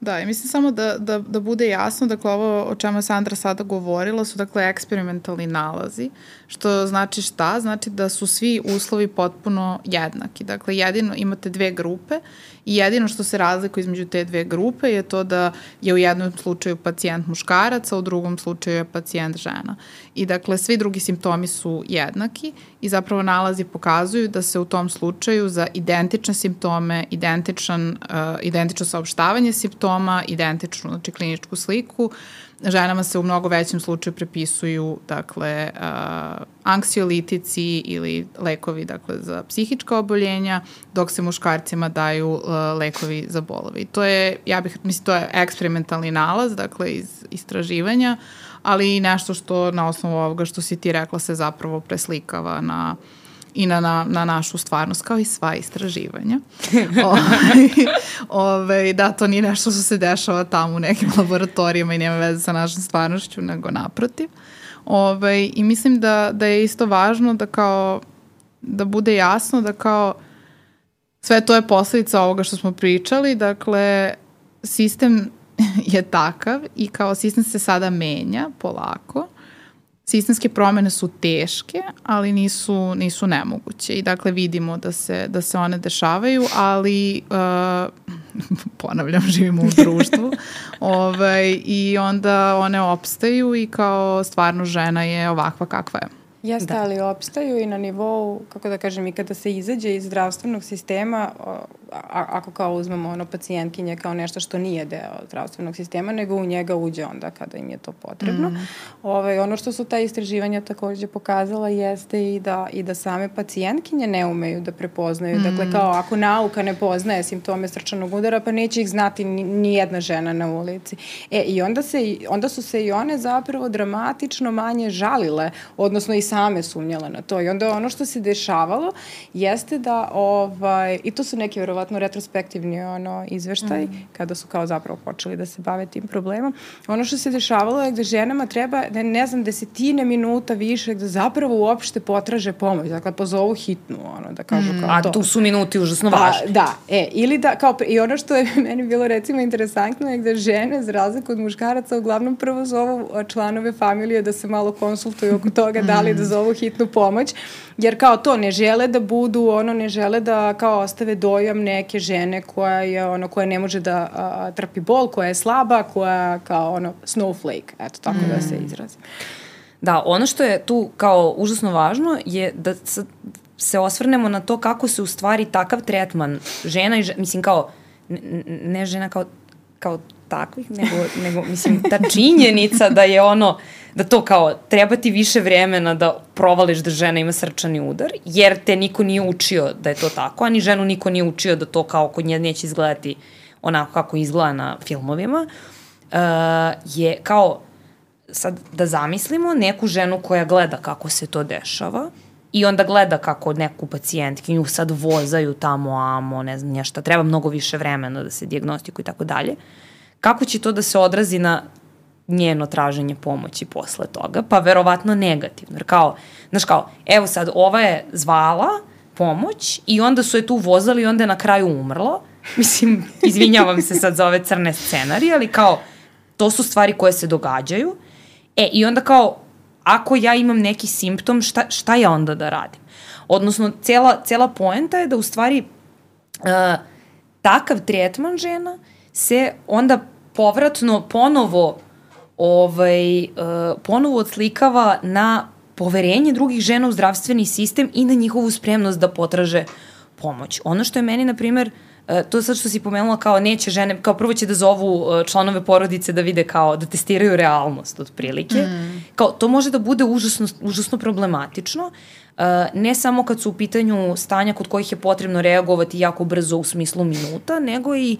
Da, i mislim samo da, da, da bude jasno, dakle ovo o čemu je Sandra sada govorila su dakle eksperimentalni nalazi, što znači šta? Znači da su svi uslovi potpuno jednaki. Dakle, jedino imate dve grupe i jedino što se razlikuje između te dve grupe je to da je u jednom slučaju pacijent muškarac, a u drugom slučaju je pacijent žena. I dakle, svi drugi simptomi su jednaki i zapravo nalazi pokazuju da se u tom slučaju za identične simptome, identičan, uh, identično saopštavanje simptoma, identičnu znači, kliničku sliku, ženama se u mnogo većem slučaju prepisuju dakle uh, anksiolitici ili lekovi dakle za psihička oboljenja dok se muškarcima daju uh, lekovi za bolove. I to je ja bih mislim to je eksperimentalni nalaz dakle iz istraživanja, ali i nešto što na osnovu ovoga što si ti rekla se zapravo preslikava na uh, i na, na, na našu stvarnost, kao i sva istraživanja. Ove, ove, da, to nije nešto što se dešava tamo u nekim laboratorijama i nema veze sa našom stvarnošću, nego naprotiv. Ove, I mislim da, da je isto važno da kao, da bude jasno da kao sve to je posledica ovoga što smo pričali, dakle, sistem je takav i kao sistem se sada menja polako sistemske promene su teške, ali nisu, nisu nemoguće i dakle vidimo da se, da se one dešavaju, ali uh, ponavljam, živimo u društvu, ovaj, i onda one opstaju i kao stvarno žena je ovakva kakva je. Jeste, da. ali opstaju i na nivou, kako da kažem, i kada se izađe iz zdravstvenog sistema, a, ako kao uzmemo ono pacijentkinje kao nešto što nije deo zdravstvenog sistema, nego u njega uđe onda kada im je to potrebno. Mm. Ove, ovaj, ono što su ta istraživanja takođe pokazala jeste i da, i da same pacijentkinje ne umeju da prepoznaju. Mm. Dakle, kao ako nauka ne poznaje simptome srčanog udara, pa neće ih znati ni, ni jedna žena na ulici. E, i onda, se, onda su se i one zapravo dramatično manje žalile, odnosno i same sumnjale na to. I onda ono što se dešavalo jeste da, ovaj, i to su neke verovatno retrospektivni ono, izveštaj, mm. kada su kao zapravo počeli da se bave tim problemom. Ono što se dešavalo je gde ženama treba, ne, ne znam, desetine minuta više da zapravo uopšte potraže pomoć. Dakle, pozovu hitnu, ono, da kažu mm. kao A to. A tu su minuti užasno pa, važni. Da, e, ili da, kao, i ono što je meni bilo recimo interesantno je gde žene, za razliku od muškaraca, uglavnom prvo zovu članove familije da se malo konsultuju oko toga da li da zovu hitnu pomoć, jer kao to ne žele da budu, ono ne žele da kao ostave dojam neke žene koja je ono koja ne može da a, trpi bol, koja je slaba, koja kao ono snowflake, eto tako mm. da se mm. izrazim. Da, ono što je tu kao užasno važno je da se osvrnemo na to kako se u stvari takav tretman žena i žena, mislim kao ne žena kao kao takvih, nego, nego mislim, ta činjenica da je ono, da to kao, treba ti više vremena da provališ da žena ima srčani udar, jer te niko nije učio da je to tako, a ni ženu niko nije učio da to kao kod nje neće izgledati onako kako izgleda na filmovima, uh, je kao, sad da zamislimo neku ženu koja gleda kako se to dešava, i onda gleda kako neku pacijentkinju sad vozaju tamo, amo, ne znam, nješta, treba mnogo više vremena da se diagnostikuje i tako dalje. Kako će to da se odrazi na njeno traženje pomoći posle toga? Pa verovatno negativno. Jer kao, znaš kao, evo sad, ova je zvala pomoć i onda su je tu vozali i onda je na kraju umrlo. Mislim, izvinjavam se sad za ove crne scenarije, ali kao, to su stvari koje se događaju. E, i onda kao, ako ja imam neki simptom, šta, šta ja onda da radim? Odnosno, cela, cela poenta je da u stvari uh, takav tretman žena se onda povratno ponovo ovaj, uh, ponovo odslikava na poverenje drugih žena u zdravstveni sistem i na njihovu spremnost da potraže pomoć. Ono što je meni, na primer, uh, to sad što si pomenula kao neće žene, kao prvo će da zovu uh, članove porodice da vide kao da testiraju realnost otprilike. Mm. Kao to može da bude užasno, užasno problematično. Ne samo kad su u pitanju stanja kod kojih je potrebno reagovati jako brzo u smislu minuta, nego i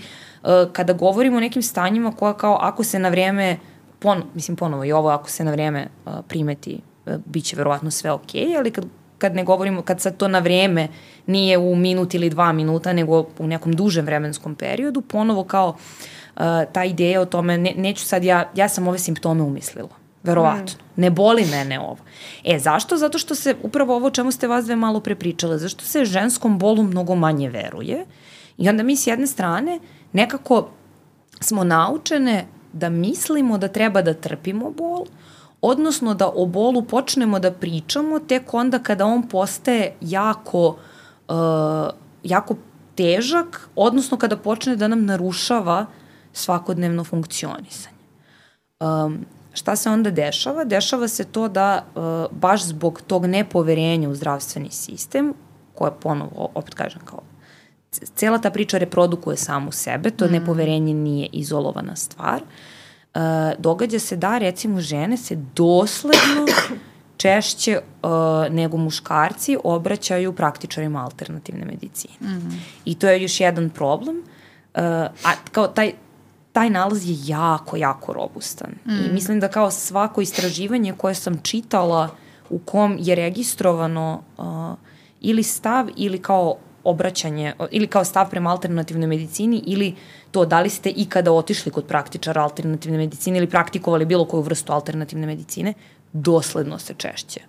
kada govorimo o nekim stanjima koja kao ako se na vreme, pon, mislim ponovo i ovo ako se na vreme uh, primeti, uh, bit će verovatno sve okej, okay, ali kad kad ne govorimo, kad sad to na vreme nije u minut ili dva minuta, nego u nekom dužem vremenskom periodu, ponovo kao uh, ta ideja o tome, ne, neću sad, ja, ja sam ove simptome umislila. Verovatno. Mm. Ne boli mene ovo. E, zašto? Zato što se, upravo ovo čemu ste vas dve malo prepričale, zašto se ženskom bolu mnogo manje veruje. I onda mi s jedne strane nekako smo naučene da mislimo da treba da trpimo bol, odnosno da o bolu počnemo da pričamo tek onda kada on postaje jako, uh, jako težak, odnosno kada počne da nam narušava svakodnevno funkcionisanje. Um, šta se onda dešava? Dešava se to da uh, baš zbog tog nepoverenja u zdravstveni sistem, koje ponovo, opet kažem kao cela ta priča reprodukuje samu sebe, to mm. nepoverenje nije izolovana stvar. Uh, događa se da, recimo, žene se dosledno češće uh, nego muškarci obraćaju praktičarima alternativne medicine. Mm. I to je još jedan problem. Uh, a kao taj, taj nalaz je jako, jako robustan. Mm. I mislim da kao svako istraživanje koje sam čitala u kom je registrovano uh, ili stav ili kao obraćanje ili kao stav prema alternativnoj medicini ili to da li ste ikada otišli kod praktičara alternativne medicine ili praktikovali bilo koju vrstu alternativne medicine, dosledno se češće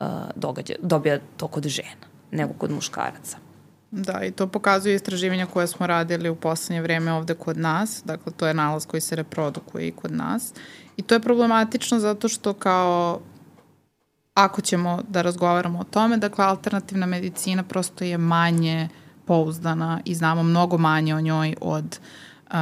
uh, događa, dobija to kod žena nego kod muškaraca. Da, i to pokazuje istraživanja koje smo radili u poslednje vreme ovde kod nas. Dakle, to je nalaz koji se reprodukuje i kod nas. I to je problematično zato što kao ako ćemo da razgovaramo o tome, dakle alternativna medicina prosto je manje pouzdana i znamo mnogo manje o njoj od uh,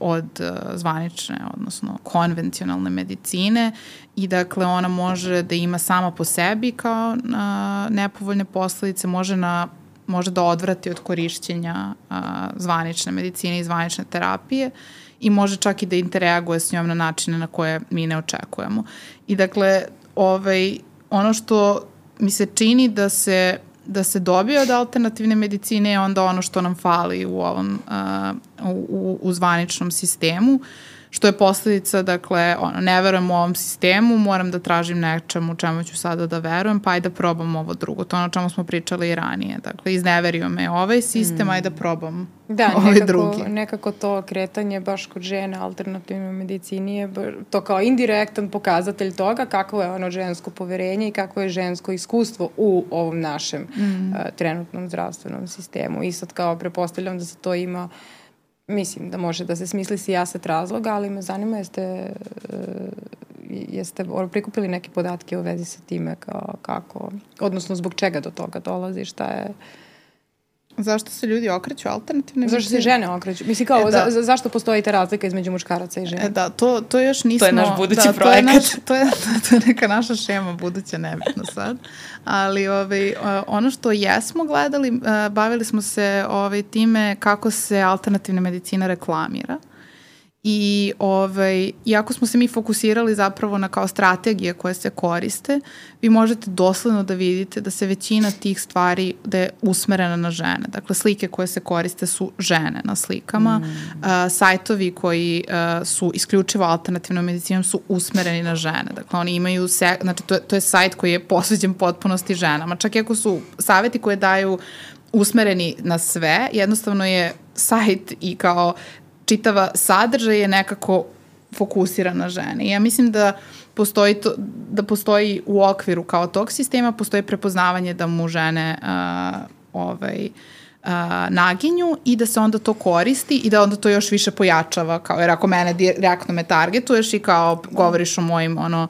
od zvanične, odnosno konvencionalne medicine i dakle ona može da ima sama po sebi kao uh, nepovoljne posledice, može na može da odvrati od korišćenja uh, zvanične medicine i zvanične terapije i može čak i da interaguje s njom na načine na koje mi ne očekujemo. I dakle, ovaj, ono što mi se čini da se da se dobije od alternativne medicine je onda ono što nam fali u ovom uh, u, u zvaničnom sistemu. Uh, što je posledica, dakle, ono, ne verujem u ovom sistemu, moram da tražim nečemu čemu ću sada da verujem, pa ajde da probam ovo drugo. To je ono čemu smo pričali i ranije. Dakle, izneverio me ovaj sistem, mm. ajde da probam da, ovaj nekako, drugi. nekako to kretanje baš kod žene alternativne medicini je to kao indirektan pokazatelj toga kako je ono žensko poverenje i kako je žensko iskustvo u ovom našem mm. uh, trenutnom zdravstvenom sistemu. I sad kao prepostavljam da se to ima uh, mislim da može da se smisli sijaset razloga, ali me zanima jeste, e, jeste prikupili neke podatke u vezi sa time kao, kako, odnosno zbog čega do toga dolazi, šta je Zašto se ljudi okreću alternativne Zašto se žene okreću? Mislim kao, e, da. za, zašto postoji ta razlika između muškaraca i žena? E, da, to, to još nismo... To je naš budući da, projekat. To je, naš, to, je, to je neka naša šema buduća, nebitno sad. Ali ovaj, ono što jesmo gledali, e, bavili smo se ovaj, time kako se alternativna medicina reklamira. Uh, I ovaj, iako smo se mi fokusirali zapravo na kao strategije koje se koriste, vi možete dosledno da vidite da se većina tih stvari da je usmerena na žene. Dakle, slike koje se koriste su žene na slikama. Mm. Uh, sajtovi koji uh, su isključivo alternativnom medicinom su usmereni na žene. Dakle, oni imaju, se, znači to je, to je sajt koji je posveđen potpunosti ženama. Čak i ako su saveti koje daju usmereni na sve, jednostavno je sajt i kao čitava sadržaj je nekako fokusiran na žene. I ja mislim da postoji, to, da postoji u okviru kao tog sistema, postoji prepoznavanje da mu žene uh, ovaj, uh, naginju i da se onda to koristi i da onda to još više pojačava, kao, jer ako mene direktno me targetuješ i kao govoriš o mojim ono,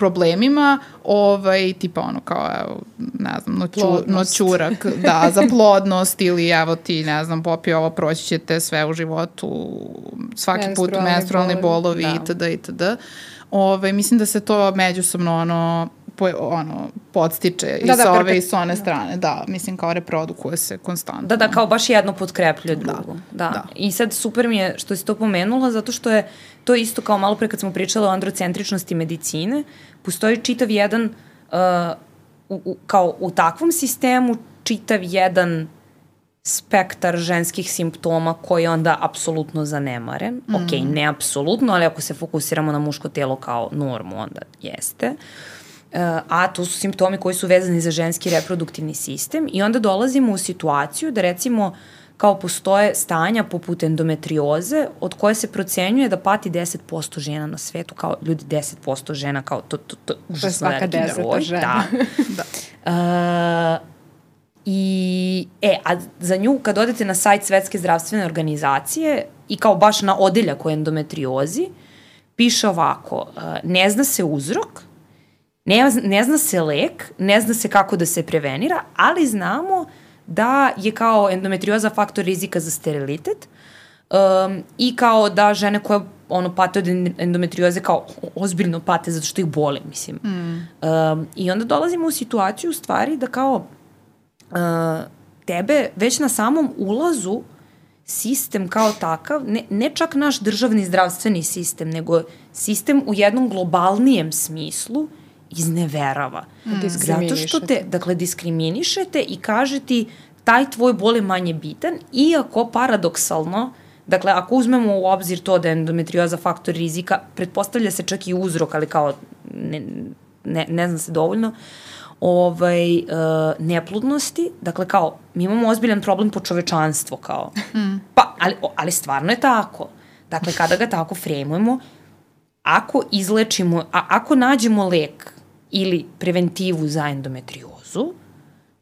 problemima, ovaj, tipa ono kao, evo, ne znam, noću, noćurak, da, za plodnost ili evo ti, ne znam, popio ovo, proći ćete sve u životu, svaki put menstrualni bolovi, da. itd. itd. Ove, mislim da se to međusobno ono, po, ono, podstiče da, i da, sa ove i sa one da. strane. Da, mislim kao reprodukuje se konstantno. Da, da, kao baš jedno podkrepljuje da, drugo. Da. da. I sad super mi je što si to pomenula, zato što je to isto kao malo pre kad smo pričali o androcentričnosti medicine, postoji čitav jedan, uh, u, u, kao u takvom sistemu, čitav jedan spektar ženskih simptoma koji je onda apsolutno zanemaren. Mm. Ok, ne apsolutno, ali ako se fokusiramo na muško telo kao normu, onda jeste. Uh, a to su simptomi koji su vezani za ženski reproduktivni sistem i onda dolazimo u situaciju da recimo kao postoje stanja poput endometrioze od koje se procenjuje da pati 10% žena na svetu, kao ljudi 10% žena, kao to, to, to užasno veliki broj. Žena. Da. da. Uh, I, e, a za nju, kad odete na sajt Svetske zdravstvene organizacije i kao baš na odeljak o endometriozi, piše ovako, uh, ne zna se uzrok, Ne, ne zna se lek, ne zna se kako da se prevenira, ali znamo da je kao endometrioza faktor rizika za sterilitet um, i kao da žene koje ono pate od endometrioze kao ozbiljno pate zato što ih boli, mislim. Mm. Um, I onda dolazimo u situaciju u stvari da kao uh, tebe već na samom ulazu sistem kao takav, ne, ne čak naš državni zdravstveni sistem, nego sistem u jednom globalnijem smislu izneverava. Mm. Zato što te, dakle, diskriminišete i kaže ti taj tvoj bol je manje bitan, iako paradoksalno, dakle, ako uzmemo u obzir to da je endometrioza faktor rizika, pretpostavlja se čak i uzrok, ali kao ne, ne, ne znam se dovoljno, ovaj, uh, neplodnosti, dakle kao, mi imamo ozbiljan problem po čovečanstvo, kao. Mm. Pa, ali, ali stvarno je tako. Dakle, kada ga tako frejmujemo, ako izlečimo, a ako nađemo lek ili preventivu za endometriozu,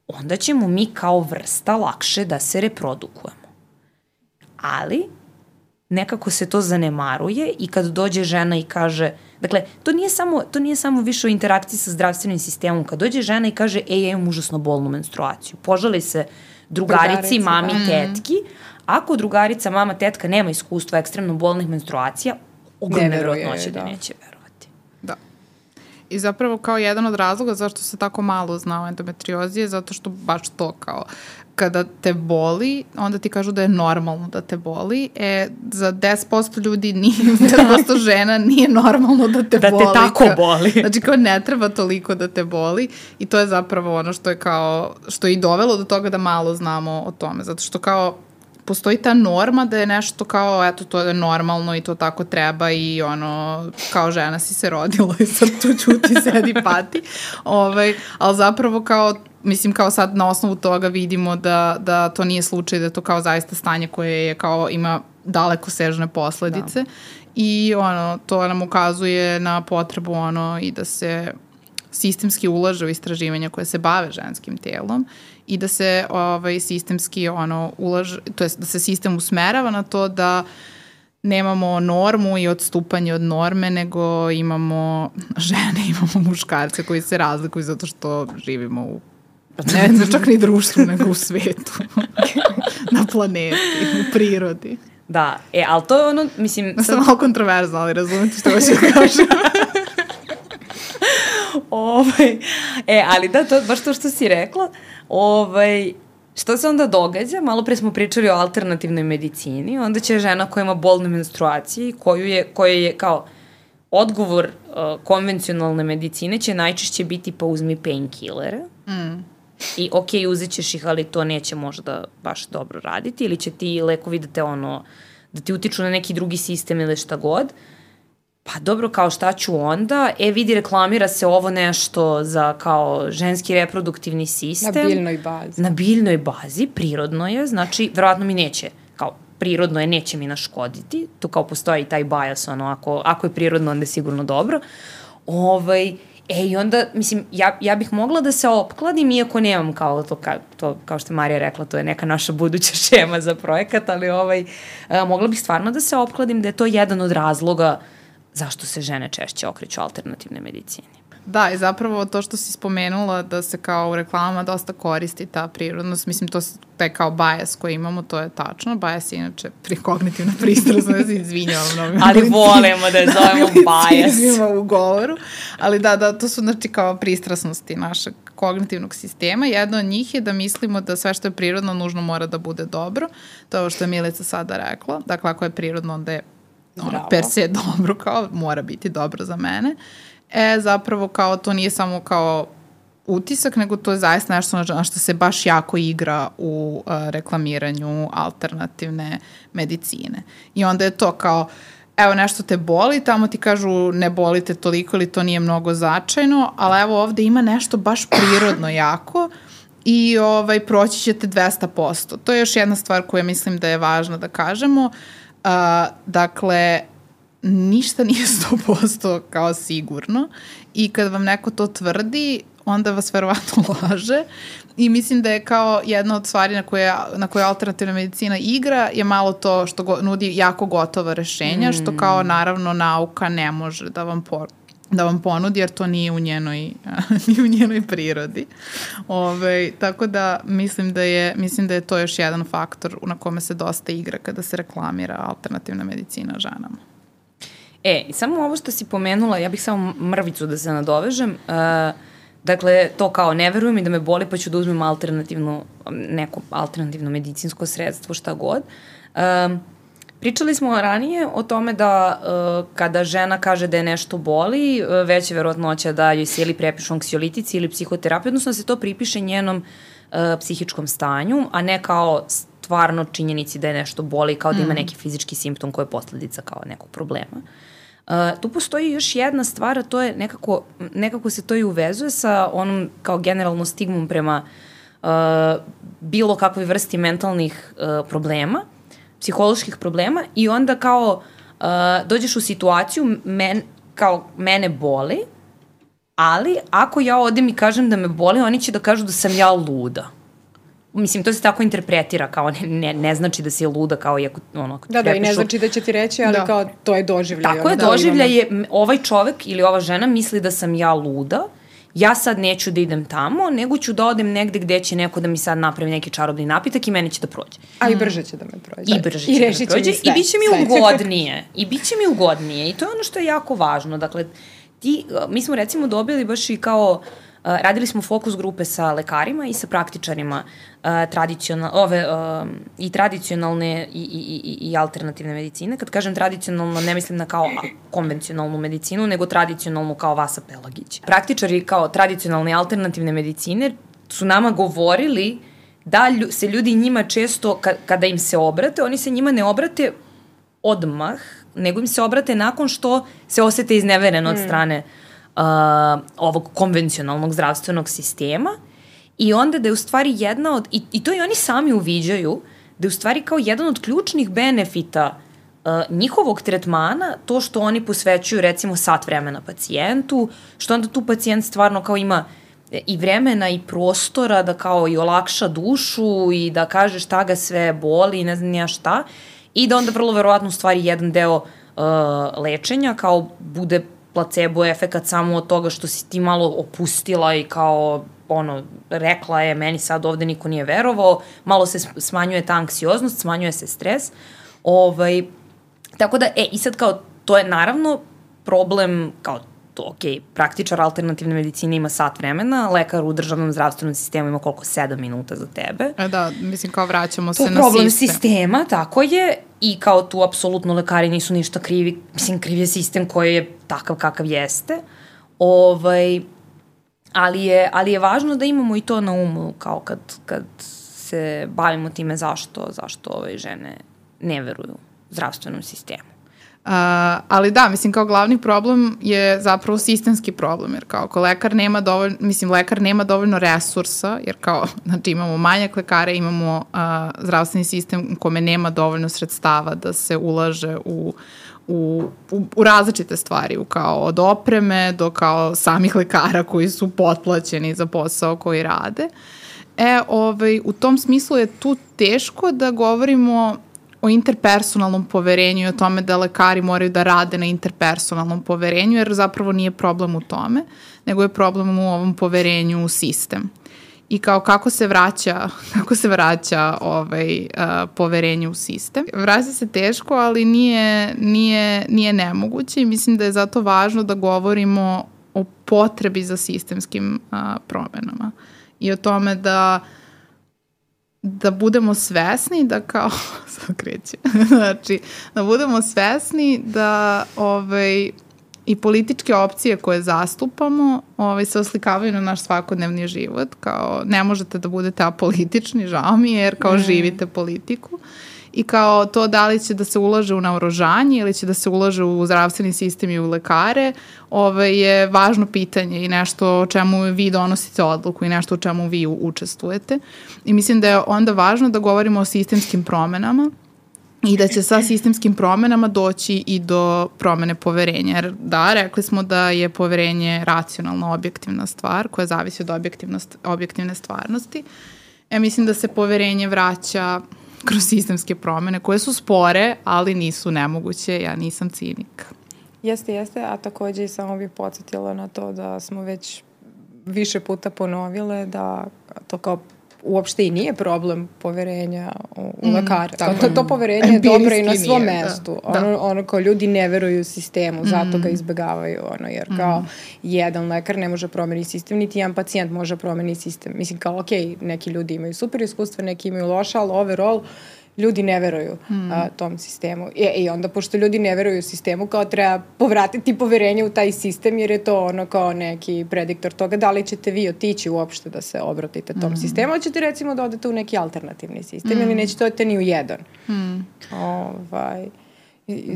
onda ćemo mi kao vrsta lakše da se reprodukujemo. Ali, nekako se to zanemaruje i kad dođe žena i kaže, dakle, to nije samo, to nije samo više o interakciji sa zdravstvenim sistemom, kad dođe žena i kaže, ej, ja imam užasno bolnu menstruaciju, požali se drugarici, Drugarici mami, da. tetki, ako drugarica, mama, tetka nema iskustva ekstremno bolnih menstruacija, ogromne verovatnoće da. da neće verovati. I zapravo kao jedan od razloga zašto se tako malo zna o endometriozi je zato što baš to kao kada te boli, onda ti kažu da je normalno da te boli. E, za 10% ljudi nije, 10% žena nije normalno da te da boli. Da te tako boli. Znači kao ne treba toliko da te boli i to je zapravo ono što je kao, što je i dovelo do toga da malo znamo o tome. Zato što kao postoji ta norma da je nešto kao, eto, to je normalno i to tako treba i ono, kao žena si se rodila i sad tu čuti, sedi, pati. Ovaj, ali zapravo kao mislim kao sad na osnovu toga vidimo da, da to nije slučaj, da je to kao zaista stanje koje je kao ima daleko sežne posledice da. i ono, to nam ukazuje na potrebu ono i da se sistemski ulaže u istraživanja koje se bave ženskim telom i da se ovaj, sistemski ono, ulaže, to jest da se sistem usmerava na to da nemamo normu i odstupanje od norme, nego imamo žene, imamo muškarce koji se razlikuju zato što živimo u ne, ne čak ni društvu, nego u svetu. na planeti, u prirodi. Da, e, ali to je ono, mislim... Ja sam malo kontroverzna, ali razumete što hoću da kažem. ovaj, e, ali da, to baš to što si rekla. Ovaj, Šta se onda događa? Malo pre smo pričali o alternativnoj medicini, onda će žena koja ima bolne menstruacije, koju je, koja je kao odgovor uh, konvencionalne medicine će najčešće biti pa uzmi painkillere. Mm. I ok, uzet ćeš ih, ali to neće možda baš dobro raditi, ili će ti lekovi da te ono, da ti utiču na neki drugi sistem ili šta god. Uh, pa dobro, kao šta ću onda? E, vidi, reklamira se ovo nešto za kao ženski reproduktivni sistem. Na biljnoj bazi. Na biljnoj bazi, prirodno je, znači, verovatno mi neće, kao, prirodno je, neće mi naškoditi, tu kao postoji taj bias, ono, ako, ako je prirodno, onda je sigurno dobro. Ovaj, E, i onda, mislim, ja, ja bih mogla da se opkladim, iako nemam kao to, ka, to, kao što je Marija rekla, to je neka naša buduća šema za projekat, ali ovaj, a, mogla bih stvarno da se opkladim da je to jedan od razloga uh, zašto se žene češće okreću alternativne medicini. Da, i zapravo to što si spomenula da se kao u reklamama dosta koristi ta prirodnost, mislim to taj kao bajas koji imamo, to je tačno. Bajas je inače pri kognitivna pristrasna, da se izvinjavam novim Ali volimo da je zovemo bajas. u govoru. Ali da, da, to su znači kao pristrasnosti našeg kognitivnog sistema. Jedna od njih je da mislimo da sve što je prirodno nužno mora da bude dobro. To je ovo što je Milica sada rekla. Dakle, ako je prirodno, onda je ono, per se dobro, kao mora biti dobro za mene. E, zapravo kao to nije samo kao utisak, nego to je zaista nešto na što se baš jako igra u uh, reklamiranju alternativne medicine. I onda je to kao, evo nešto te boli, tamo ti kažu ne boli te toliko ili to nije mnogo značajno, ali evo ovde ima nešto baš prirodno jako i ovaj, proći ćete 200%. To je još jedna stvar koja mislim da je važno da kažemo. Uh, A, dakle, ništa nije 100% kao sigurno i kad vam neko to tvrdi, onda vas verovatno laže i mislim da je kao jedna od stvari na koje, na koje alternativna medicina igra je malo to što go, nudi jako gotova rešenja, mm. što kao naravno nauka ne može da vam por, da vam ponudi, jer to nije u njenoj, nije u njenoj prirodi. Ove, tako da mislim da, je, mislim da je to još jedan faktor na kome se dosta igra kada se reklamira alternativna medicina ženama. E, samo ovo što si pomenula, ja bih samo mrvicu da se nadovežem. Uh, dakle, to kao ne verujem i da me boli pa ću da uzmem alternativno, neko alternativno medicinsko sredstvo, šta god. Uh, Pričali smo ranije o tome da uh, kada žena kaže da je nešto boli, uh, veća verovatnoća da joj se ili prepišu anksiolitici ili psihoterapiju, odnosno da se to pripiše njenom uh, psihičkom stanju, a ne kao stvarno činjenici da je nešto boli, kao da ima mm. neki fizički simptom koji je posledica kao nekog problema. Uh, tu postoji još jedna stvar, a to je nekako, nekako se to i uvezuje sa onom kao generalno stigmom prema uh, bilo kakvoj vrsti mentalnih uh, problema, psiholoških problema i onda kao uh, dođeš u situaciju men, kao mene boli, ali ako ja odem i kažem da me boli, oni će da kažu da sam ja luda. mislim, to se tako interpretira, kao ne, ne, ne znači da si luda, kao iako, ono, ako ti Da, da, i ne znači da će ti reći, ali Da. kao to je doživljaj. Tako je, da, doživljaj je, ovaj čovek ili ova žena misli da sam ja luda, ja sad neću da idem tamo, nego ću da odem negde gde će neko da mi sad napravi neki čarobni napitak i meni će da prođe. A i brže će da me prođe. I brže I će da rešit me prođe sve. i bit će mi sve. ugodnije. I bit će mi ugodnije. I to je ono što je jako važno. Dakle, ti, mi smo recimo dobili baš i kao, uh, radili smo fokus grupe sa lekarima i sa praktičarima uh, tradicional, ove, um, i tradicionalne i, i, i, i alternativne medicine. Kad kažem tradicionalno, ne mislim na kao konvencionalnu medicinu, nego tradicionalnu kao Vasa Pelagić. Praktičari kao tradicionalne alternativne medicine su nama govorili da lju, se ljudi njima često, ka, kada im se obrate, oni se njima ne obrate odmah, nego im se obrate nakon što se osete iznevereno od strane uh, ovog konvencionalnog zdravstvenog sistema i onda da je u stvari jedna od, i, i to i oni sami uviđaju, da je u stvari kao jedan od ključnih benefita uh, njihovog tretmana to što oni posvećuju recimo sat vremena pacijentu, što onda tu pacijent stvarno kao ima i vremena i prostora da kao i olakša dušu i da kaže šta ga sve boli i ne znam ja šta i da onda vrlo verovatno u stvari jedan deo uh, lečenja kao bude placebo efekat samo od toga što si ti malo opustila i kao ono, rekla je, meni sad ovde niko nije verovao, malo se smanjuje ta anksioznost, smanjuje se stres. Ovaj, tako da, e, i sad kao, to je naravno problem, kao, to, ok, praktičar alternativne medicine ima sat vremena, lekar u državnom zdravstvenom sistemu ima koliko, 7 minuta za tebe. E da, mislim kao vraćamo To se je na problem sistem. sistema, tako je, i kao tu apsolutno lekari nisu ništa krivi, mislim, kriv je sistem koji je takav kakav jeste, ovaj, ali je, ali je važno da imamo i to na umu, kao kad, kad se bavimo time zašto, zašto ove žene ne veruju zdravstvenom sistemu. Uh, ali da, mislim kao glavni problem je zapravo sistemski problem, jer kao ako lekar nema dovoljno, mislim lekar nema dovoljno resursa, jer kao, znači imamo manjak lekara, imamo uh, zdravstveni sistem u kome nema dovoljno sredstava da se ulaže u u, u, u različite stvari, u kao od opreme do kao samih lekara koji su potplaćeni za posao koji rade. E, ovaj, u tom smislu je tu teško da govorimo o interpersonalnom poverenju i o tome da lekari moraju da rade na interpersonalnom poverenju, jer zapravo nije problem u tome, nego je problem u ovom poverenju u sistem. I kao kako se vraća, kako se vraća ovaj, uh, poverenje u sistem. Vraća se teško, ali nije, nije, nije nemoguće i mislim da je zato važno da govorimo o potrebi za sistemskim uh, promenama i o tome da da budemo svesni da kao, sad kreće, znači, da budemo svesni da ovaj, i političke opcije koje zastupamo ovaj, se oslikavaju na naš svakodnevni život, kao ne možete da budete apolitični, žao mi je, jer kao mm. živite politiku i kao to da li će da se ulaže u naoružanje ili će da se ulaže u zdravstveni sistem i u lekare, ovaj, je važno pitanje i nešto o čemu vi donosite odluku i nešto o čemu vi učestvujete. I mislim da je onda važno da govorimo o sistemskim promenama i da će sa sistemskim promenama doći i do promene poverenja. Jer da, rekli smo da je poverenje racionalna, objektivna stvar koja zavisi od objektivne stvarnosti. Ja mislim da se poverenje vraća kroz sistemske promene koje su spore, ali nisu nemoguće. Ja nisam cinik. Jeste, jeste, a takođe i samo bih podsjetila na to da smo već više puta ponovile da to kao uopšte i nije problem poverenja u, u lekare. tako to, to, to poverenje je dobro i na svom nije, da. mestu. Da. Ono, ono kao ljudi ne veruju sistemu, zato ga izbegavaju. Ono, jer kao jedan lekar ne može promeniti sistem, niti jedan pacijent može promeniti sistem. Mislim kao, ok, neki ljudi imaju super iskustva, neki imaju loša, ali overall ljudi ne veruju Hmm. a, tom sistemu. I, I onda, pošto ljudi ne veruju sistemu, kao treba povratiti poverenje u taj sistem, jer je to ono kao neki prediktor toga da li ćete vi otići uopšte da se obratite tom Hmm. sistemu, hoćete recimo da odete u neki alternativni sistem ili nećete odete ni u jedan. Hmm. Ovaj,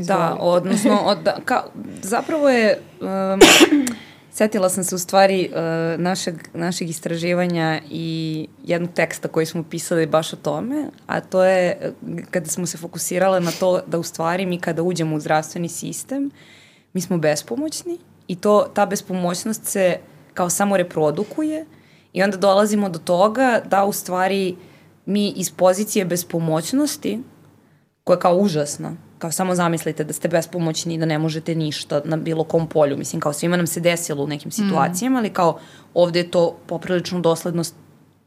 Da, odnosno, od, da, ka, zapravo je, um, setila sam se u stvari uh, našeg, našeg istraživanja i jednog teksta koji smo pisali baš o tome, a to je uh, kada smo se fokusirale na to da u stvari mi kada uđemo u zdravstveni sistem, mi smo bespomoćni i to, ta bespomoćnost se kao samo reprodukuje i onda dolazimo do toga da u stvari mi iz pozicije bespomoćnosti, koja je kao užasna, kao samo zamislite da ste bespomoćni i da ne možete ništa na bilo kom polju, mislim kao svima nam se desilo u nekim situacijama, mm. ali kao ovde je to poprilično doslednost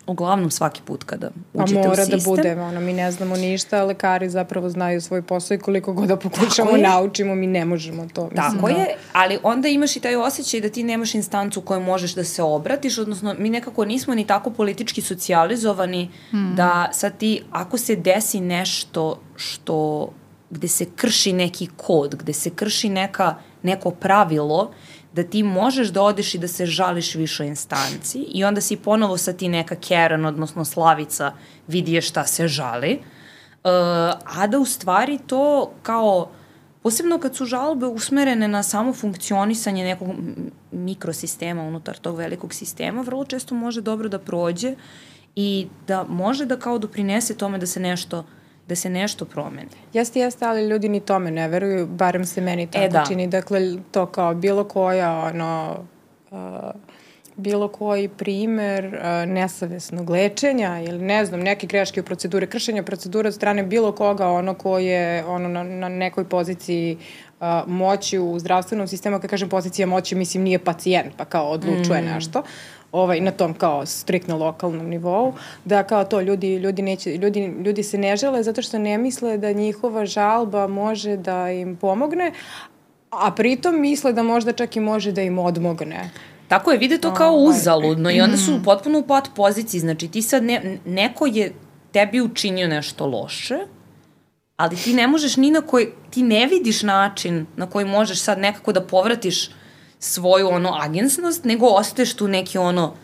uglavnom svaki put kada uđete u sistem. Pa mora da bude, ono, mi ne znamo ništa, lekari zapravo znaju svoj posao i koliko god da pokušamo, naučimo, mi ne možemo to. Mislim, Tako da. je, ali onda imaš i taj osjećaj da ti nemaš instancu kojoj možeš da se obratiš, odnosno mi nekako nismo ni tako politički socijalizovani hmm. da sad ti, ako se desi nešto što gde se krši neki kod, gde se krši neka, neko pravilo, da ti možeš da odeš i da se žališ višoj instanci i onda si ponovo sa ti neka Keren, odnosno Slavica, vidi je šta se žali, uh, a da u stvari to kao, posebno kad su žalbe usmerene na samo funkcionisanje nekog mikrosistema unutar tog velikog sistema, vrlo često može dobro da prođe i da može da kao doprinese tome da se nešto da se nešto promeni. Jeste, jeste, ali ljudi ni tome ne veruju, barem se meni e, tako e, da. čini. Dakle, to kao bilo koja, ono, uh, bilo koji primer uh, nesavesnog lečenja ili ne znam, neke greške u procedure, kršenja procedure od strane bilo koga, ono ko je ono, na, na nekoj poziciji uh, moći u zdravstvenom sistemu, kad kažem pozicija moći, mislim nije pacijent, pa kao odlučuje mm. nešto ovaj, na tom kao striktno lokalnom nivou, da kao to ljudi, ljudi, neće, ljudi, ljudi se ne žele zato što ne misle da njihova žalba može da im pomogne, a pritom misle da možda čak i može da im odmogne. Tako je, vide to kao uzaludno i onda su mm. potpuno u pot poziciji. Znači ti sad, ne, neko je tebi učinio nešto loše, ali ti ne možeš ni na koji, ti ne vidiš način na koji možeš sad nekako da povratiš svoju ono agensnost, nego ostaješ tu neki ono,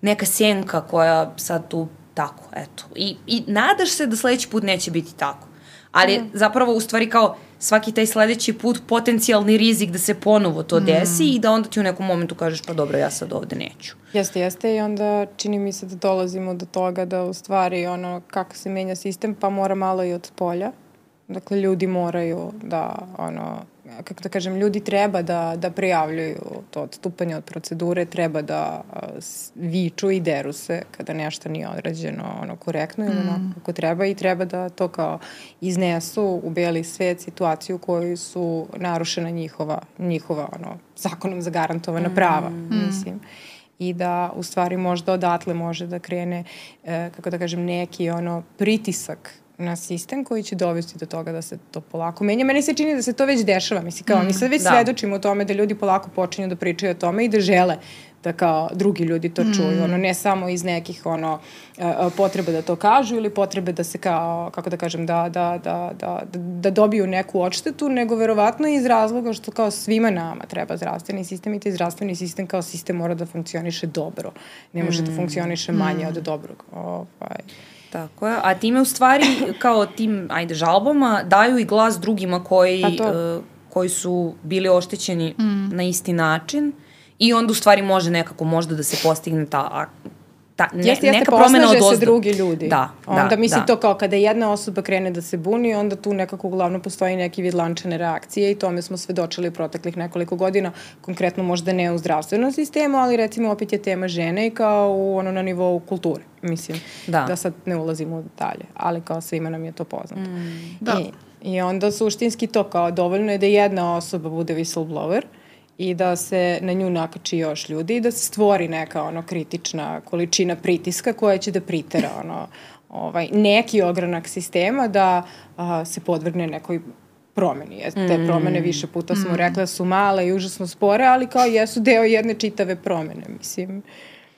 neka sjenka koja sad tu tako, eto. I, i nadaš se da sledeći put neće biti tako. Ali mm. zapravo u stvari kao svaki taj sledeći put potencijalni rizik da se ponovo to desi mm. i da onda ti u nekom momentu kažeš pa dobro ja sad ovde neću. Jeste, jeste i onda čini mi se da dolazimo do toga da u stvari ono kako se menja sistem pa mora malo i od polja. Dakle, ljudi moraju da ono, kako da kažem, ljudi treba da, da prijavljuju to odstupanje od procedure, treba da viču i deru se kada nešto nije odrađeno ono, korektno ili mm. kako treba i treba da to kao iznesu u beli svet situaciju u kojoj su narušena njihova, njihova ono, zakonom zagarantovana mm. prava, mm. mislim i da u stvari možda odatle može da krene, e, kako da kažem, neki ono pritisak na sistem koji će dovesti do toga da se to polako menja. Meni se čini da se to već dešava. Mislim, kao, mm, mi sad već da. svedočimo o tome da ljudi polako počinju da pričaju o tome i da žele da kao drugi ljudi to čuju, mm. ono ne samo iz nekih ono potrebe da to kažu ili potrebe da se kao kako da kažem da da da da da dobiju neku odštetu, nego verovatno iz razloga što kao svima nama treba zdravstveni sistem i taj zdravstveni sistem kao sistem mora da funkcioniše dobro. Ne može da mm. da funkcioniše manje mm. od dobrog. Ovaj Tako je, a time u stvari kao tim, ajde, žalbama daju i glas drugima koji, uh, koji su bili oštećeni mm. na isti način i onda u stvari može nekako možda da se postigne ta ta, ne, jeste, jeste, neka promena od ozda. se drugi ljudi. Da, onda da, mislim da. to kao kada jedna osoba krene da se buni, onda tu nekako uglavnom postoji neki vid lančane reakcije i tome smo svedočili proteklih nekoliko godina, konkretno možda ne u zdravstvenom sistemu, ali recimo opet je tema žene i kao u, ono na nivou kulture. Mislim, da, da sad ne ulazimo u detalje, ali kao svima nam je to poznato. Mm. Da. I, I onda suštinski to kao dovoljno je da jedna osoba bude whistleblower, i da se na nju nakači još ljudi i da se stvori neka ono kritična količina pritiska koja će da pritera ono ovaj neki ogranak sistema da a, se podvrgne nekoj promeni. Te mm. promene više puta smo mm. rekla su male i užasno spore, ali kao jesu deo jedne čitave promene, mislim.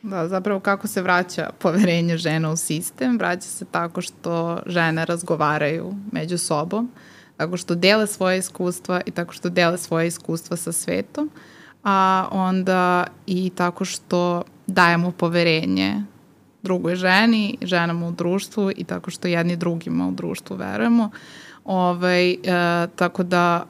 Da, zapravo kako se vraća poverenje žena u sistem, vraća se tako što žene razgovaraju među sobom, tako što dele svoje iskustva i tako što dele svoje iskustva sa svetom, a onda i tako što dajemo poverenje drugoj ženi, ženama u društvu i tako što jedni drugima u društvu verujemo. Ovaj, e, tako da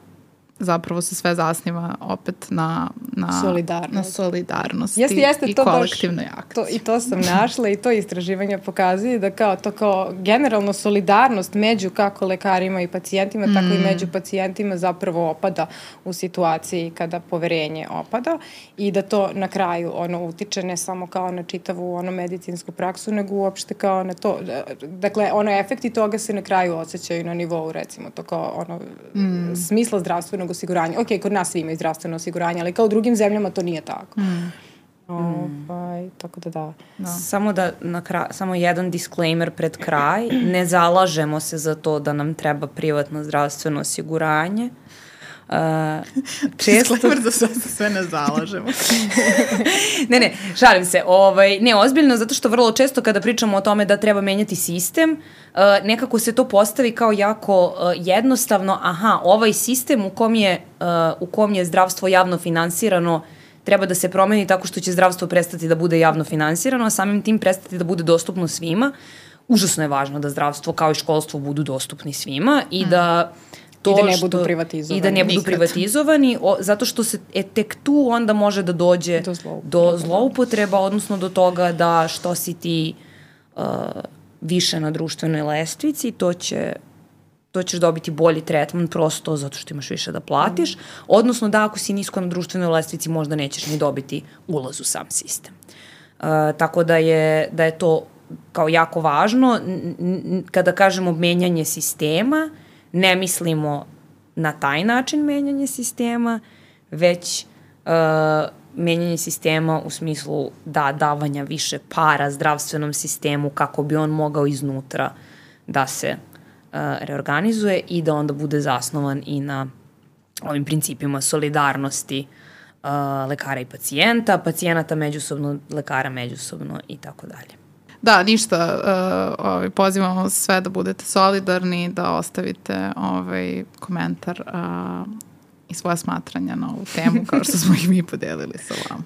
zapravo se sve zasniva opet na, na, Solidarnost. na solidarnost Jeste, jeste, i to baš- kolektivnoj akciji. To, I to sam našla i to istraživanje pokazuje da kao to kao generalno solidarnost među kako lekarima i pacijentima, mm. tako i među pacijentima zapravo opada u situaciji kada poverenje opada i da to na kraju ono utiče ne samo kao na čitavu ono medicinsku praksu, nego uopšte kao na to. da- Dakle, ono efekti toga se na kraju osjećaju na nivou recimo to kao ono mm. smisla zdravstvenog osiguranja. Ok, kod nas svi imaju zdravstveno osiguranje, ali kao u drugim zemljama to nije tako. Mm. Ovaj, tako da da. Da. Samo da na kraj, samo jedan disclaimer pred kraj, ne zalažemo se za to da nam treba privatno zdravstveno osiguranje. Uh, često Disclaimer da se sve ne zalažemo. ne, ne, šalim se. Ovaj, ne, ozbiljno, zato što vrlo često kada pričamo o tome da treba menjati sistem, uh, nekako se to postavi kao jako uh, jednostavno, aha, ovaj sistem u kom je, uh, u kom je zdravstvo javno finansirano treba da se promeni tako što će zdravstvo prestati da bude javno finansirano, a samim tim prestati da bude dostupno svima. Užasno je važno da zdravstvo kao i školstvo budu dostupni svima i da to I da ne što- budu privatizovani. I da ne budu Nikad. privatizovani, o, zato što se e, tek tu onda može da dođe Do zloupotreba. do zloupotreba, odnosno do toga da što si ti uh, više na društvenoj lestvici, to će to ćeš dobiti bolji tretman prosto zato što imaš više da platiš, odnosno da ako si nisko na društvenoj lestvici možda nećeš ni dobiti ulaz u sam sistem. Uh, tako da je, da je to kao jako važno. N- n- Kada kažemo menjanje sistema, ne mislimo na taj način menjanje sistema, već uh, menjanje sistema u smislu da davanja više para zdravstvenom sistemu kako bi on mogao iznutra da se uh, reorganizuje i da onda bude zasnovan i na ovim principima solidarnosti uh, lekara i pacijenta, pacijenata međusobno, lekara međusobno i tako dalje. Da, ništa, uh, ovaj, pozivamo sve da budete solidarni, da ostavite ovaj, komentar uh, i svoja smatranja na ovu temu, kao što smo ih mi podelili sa vama.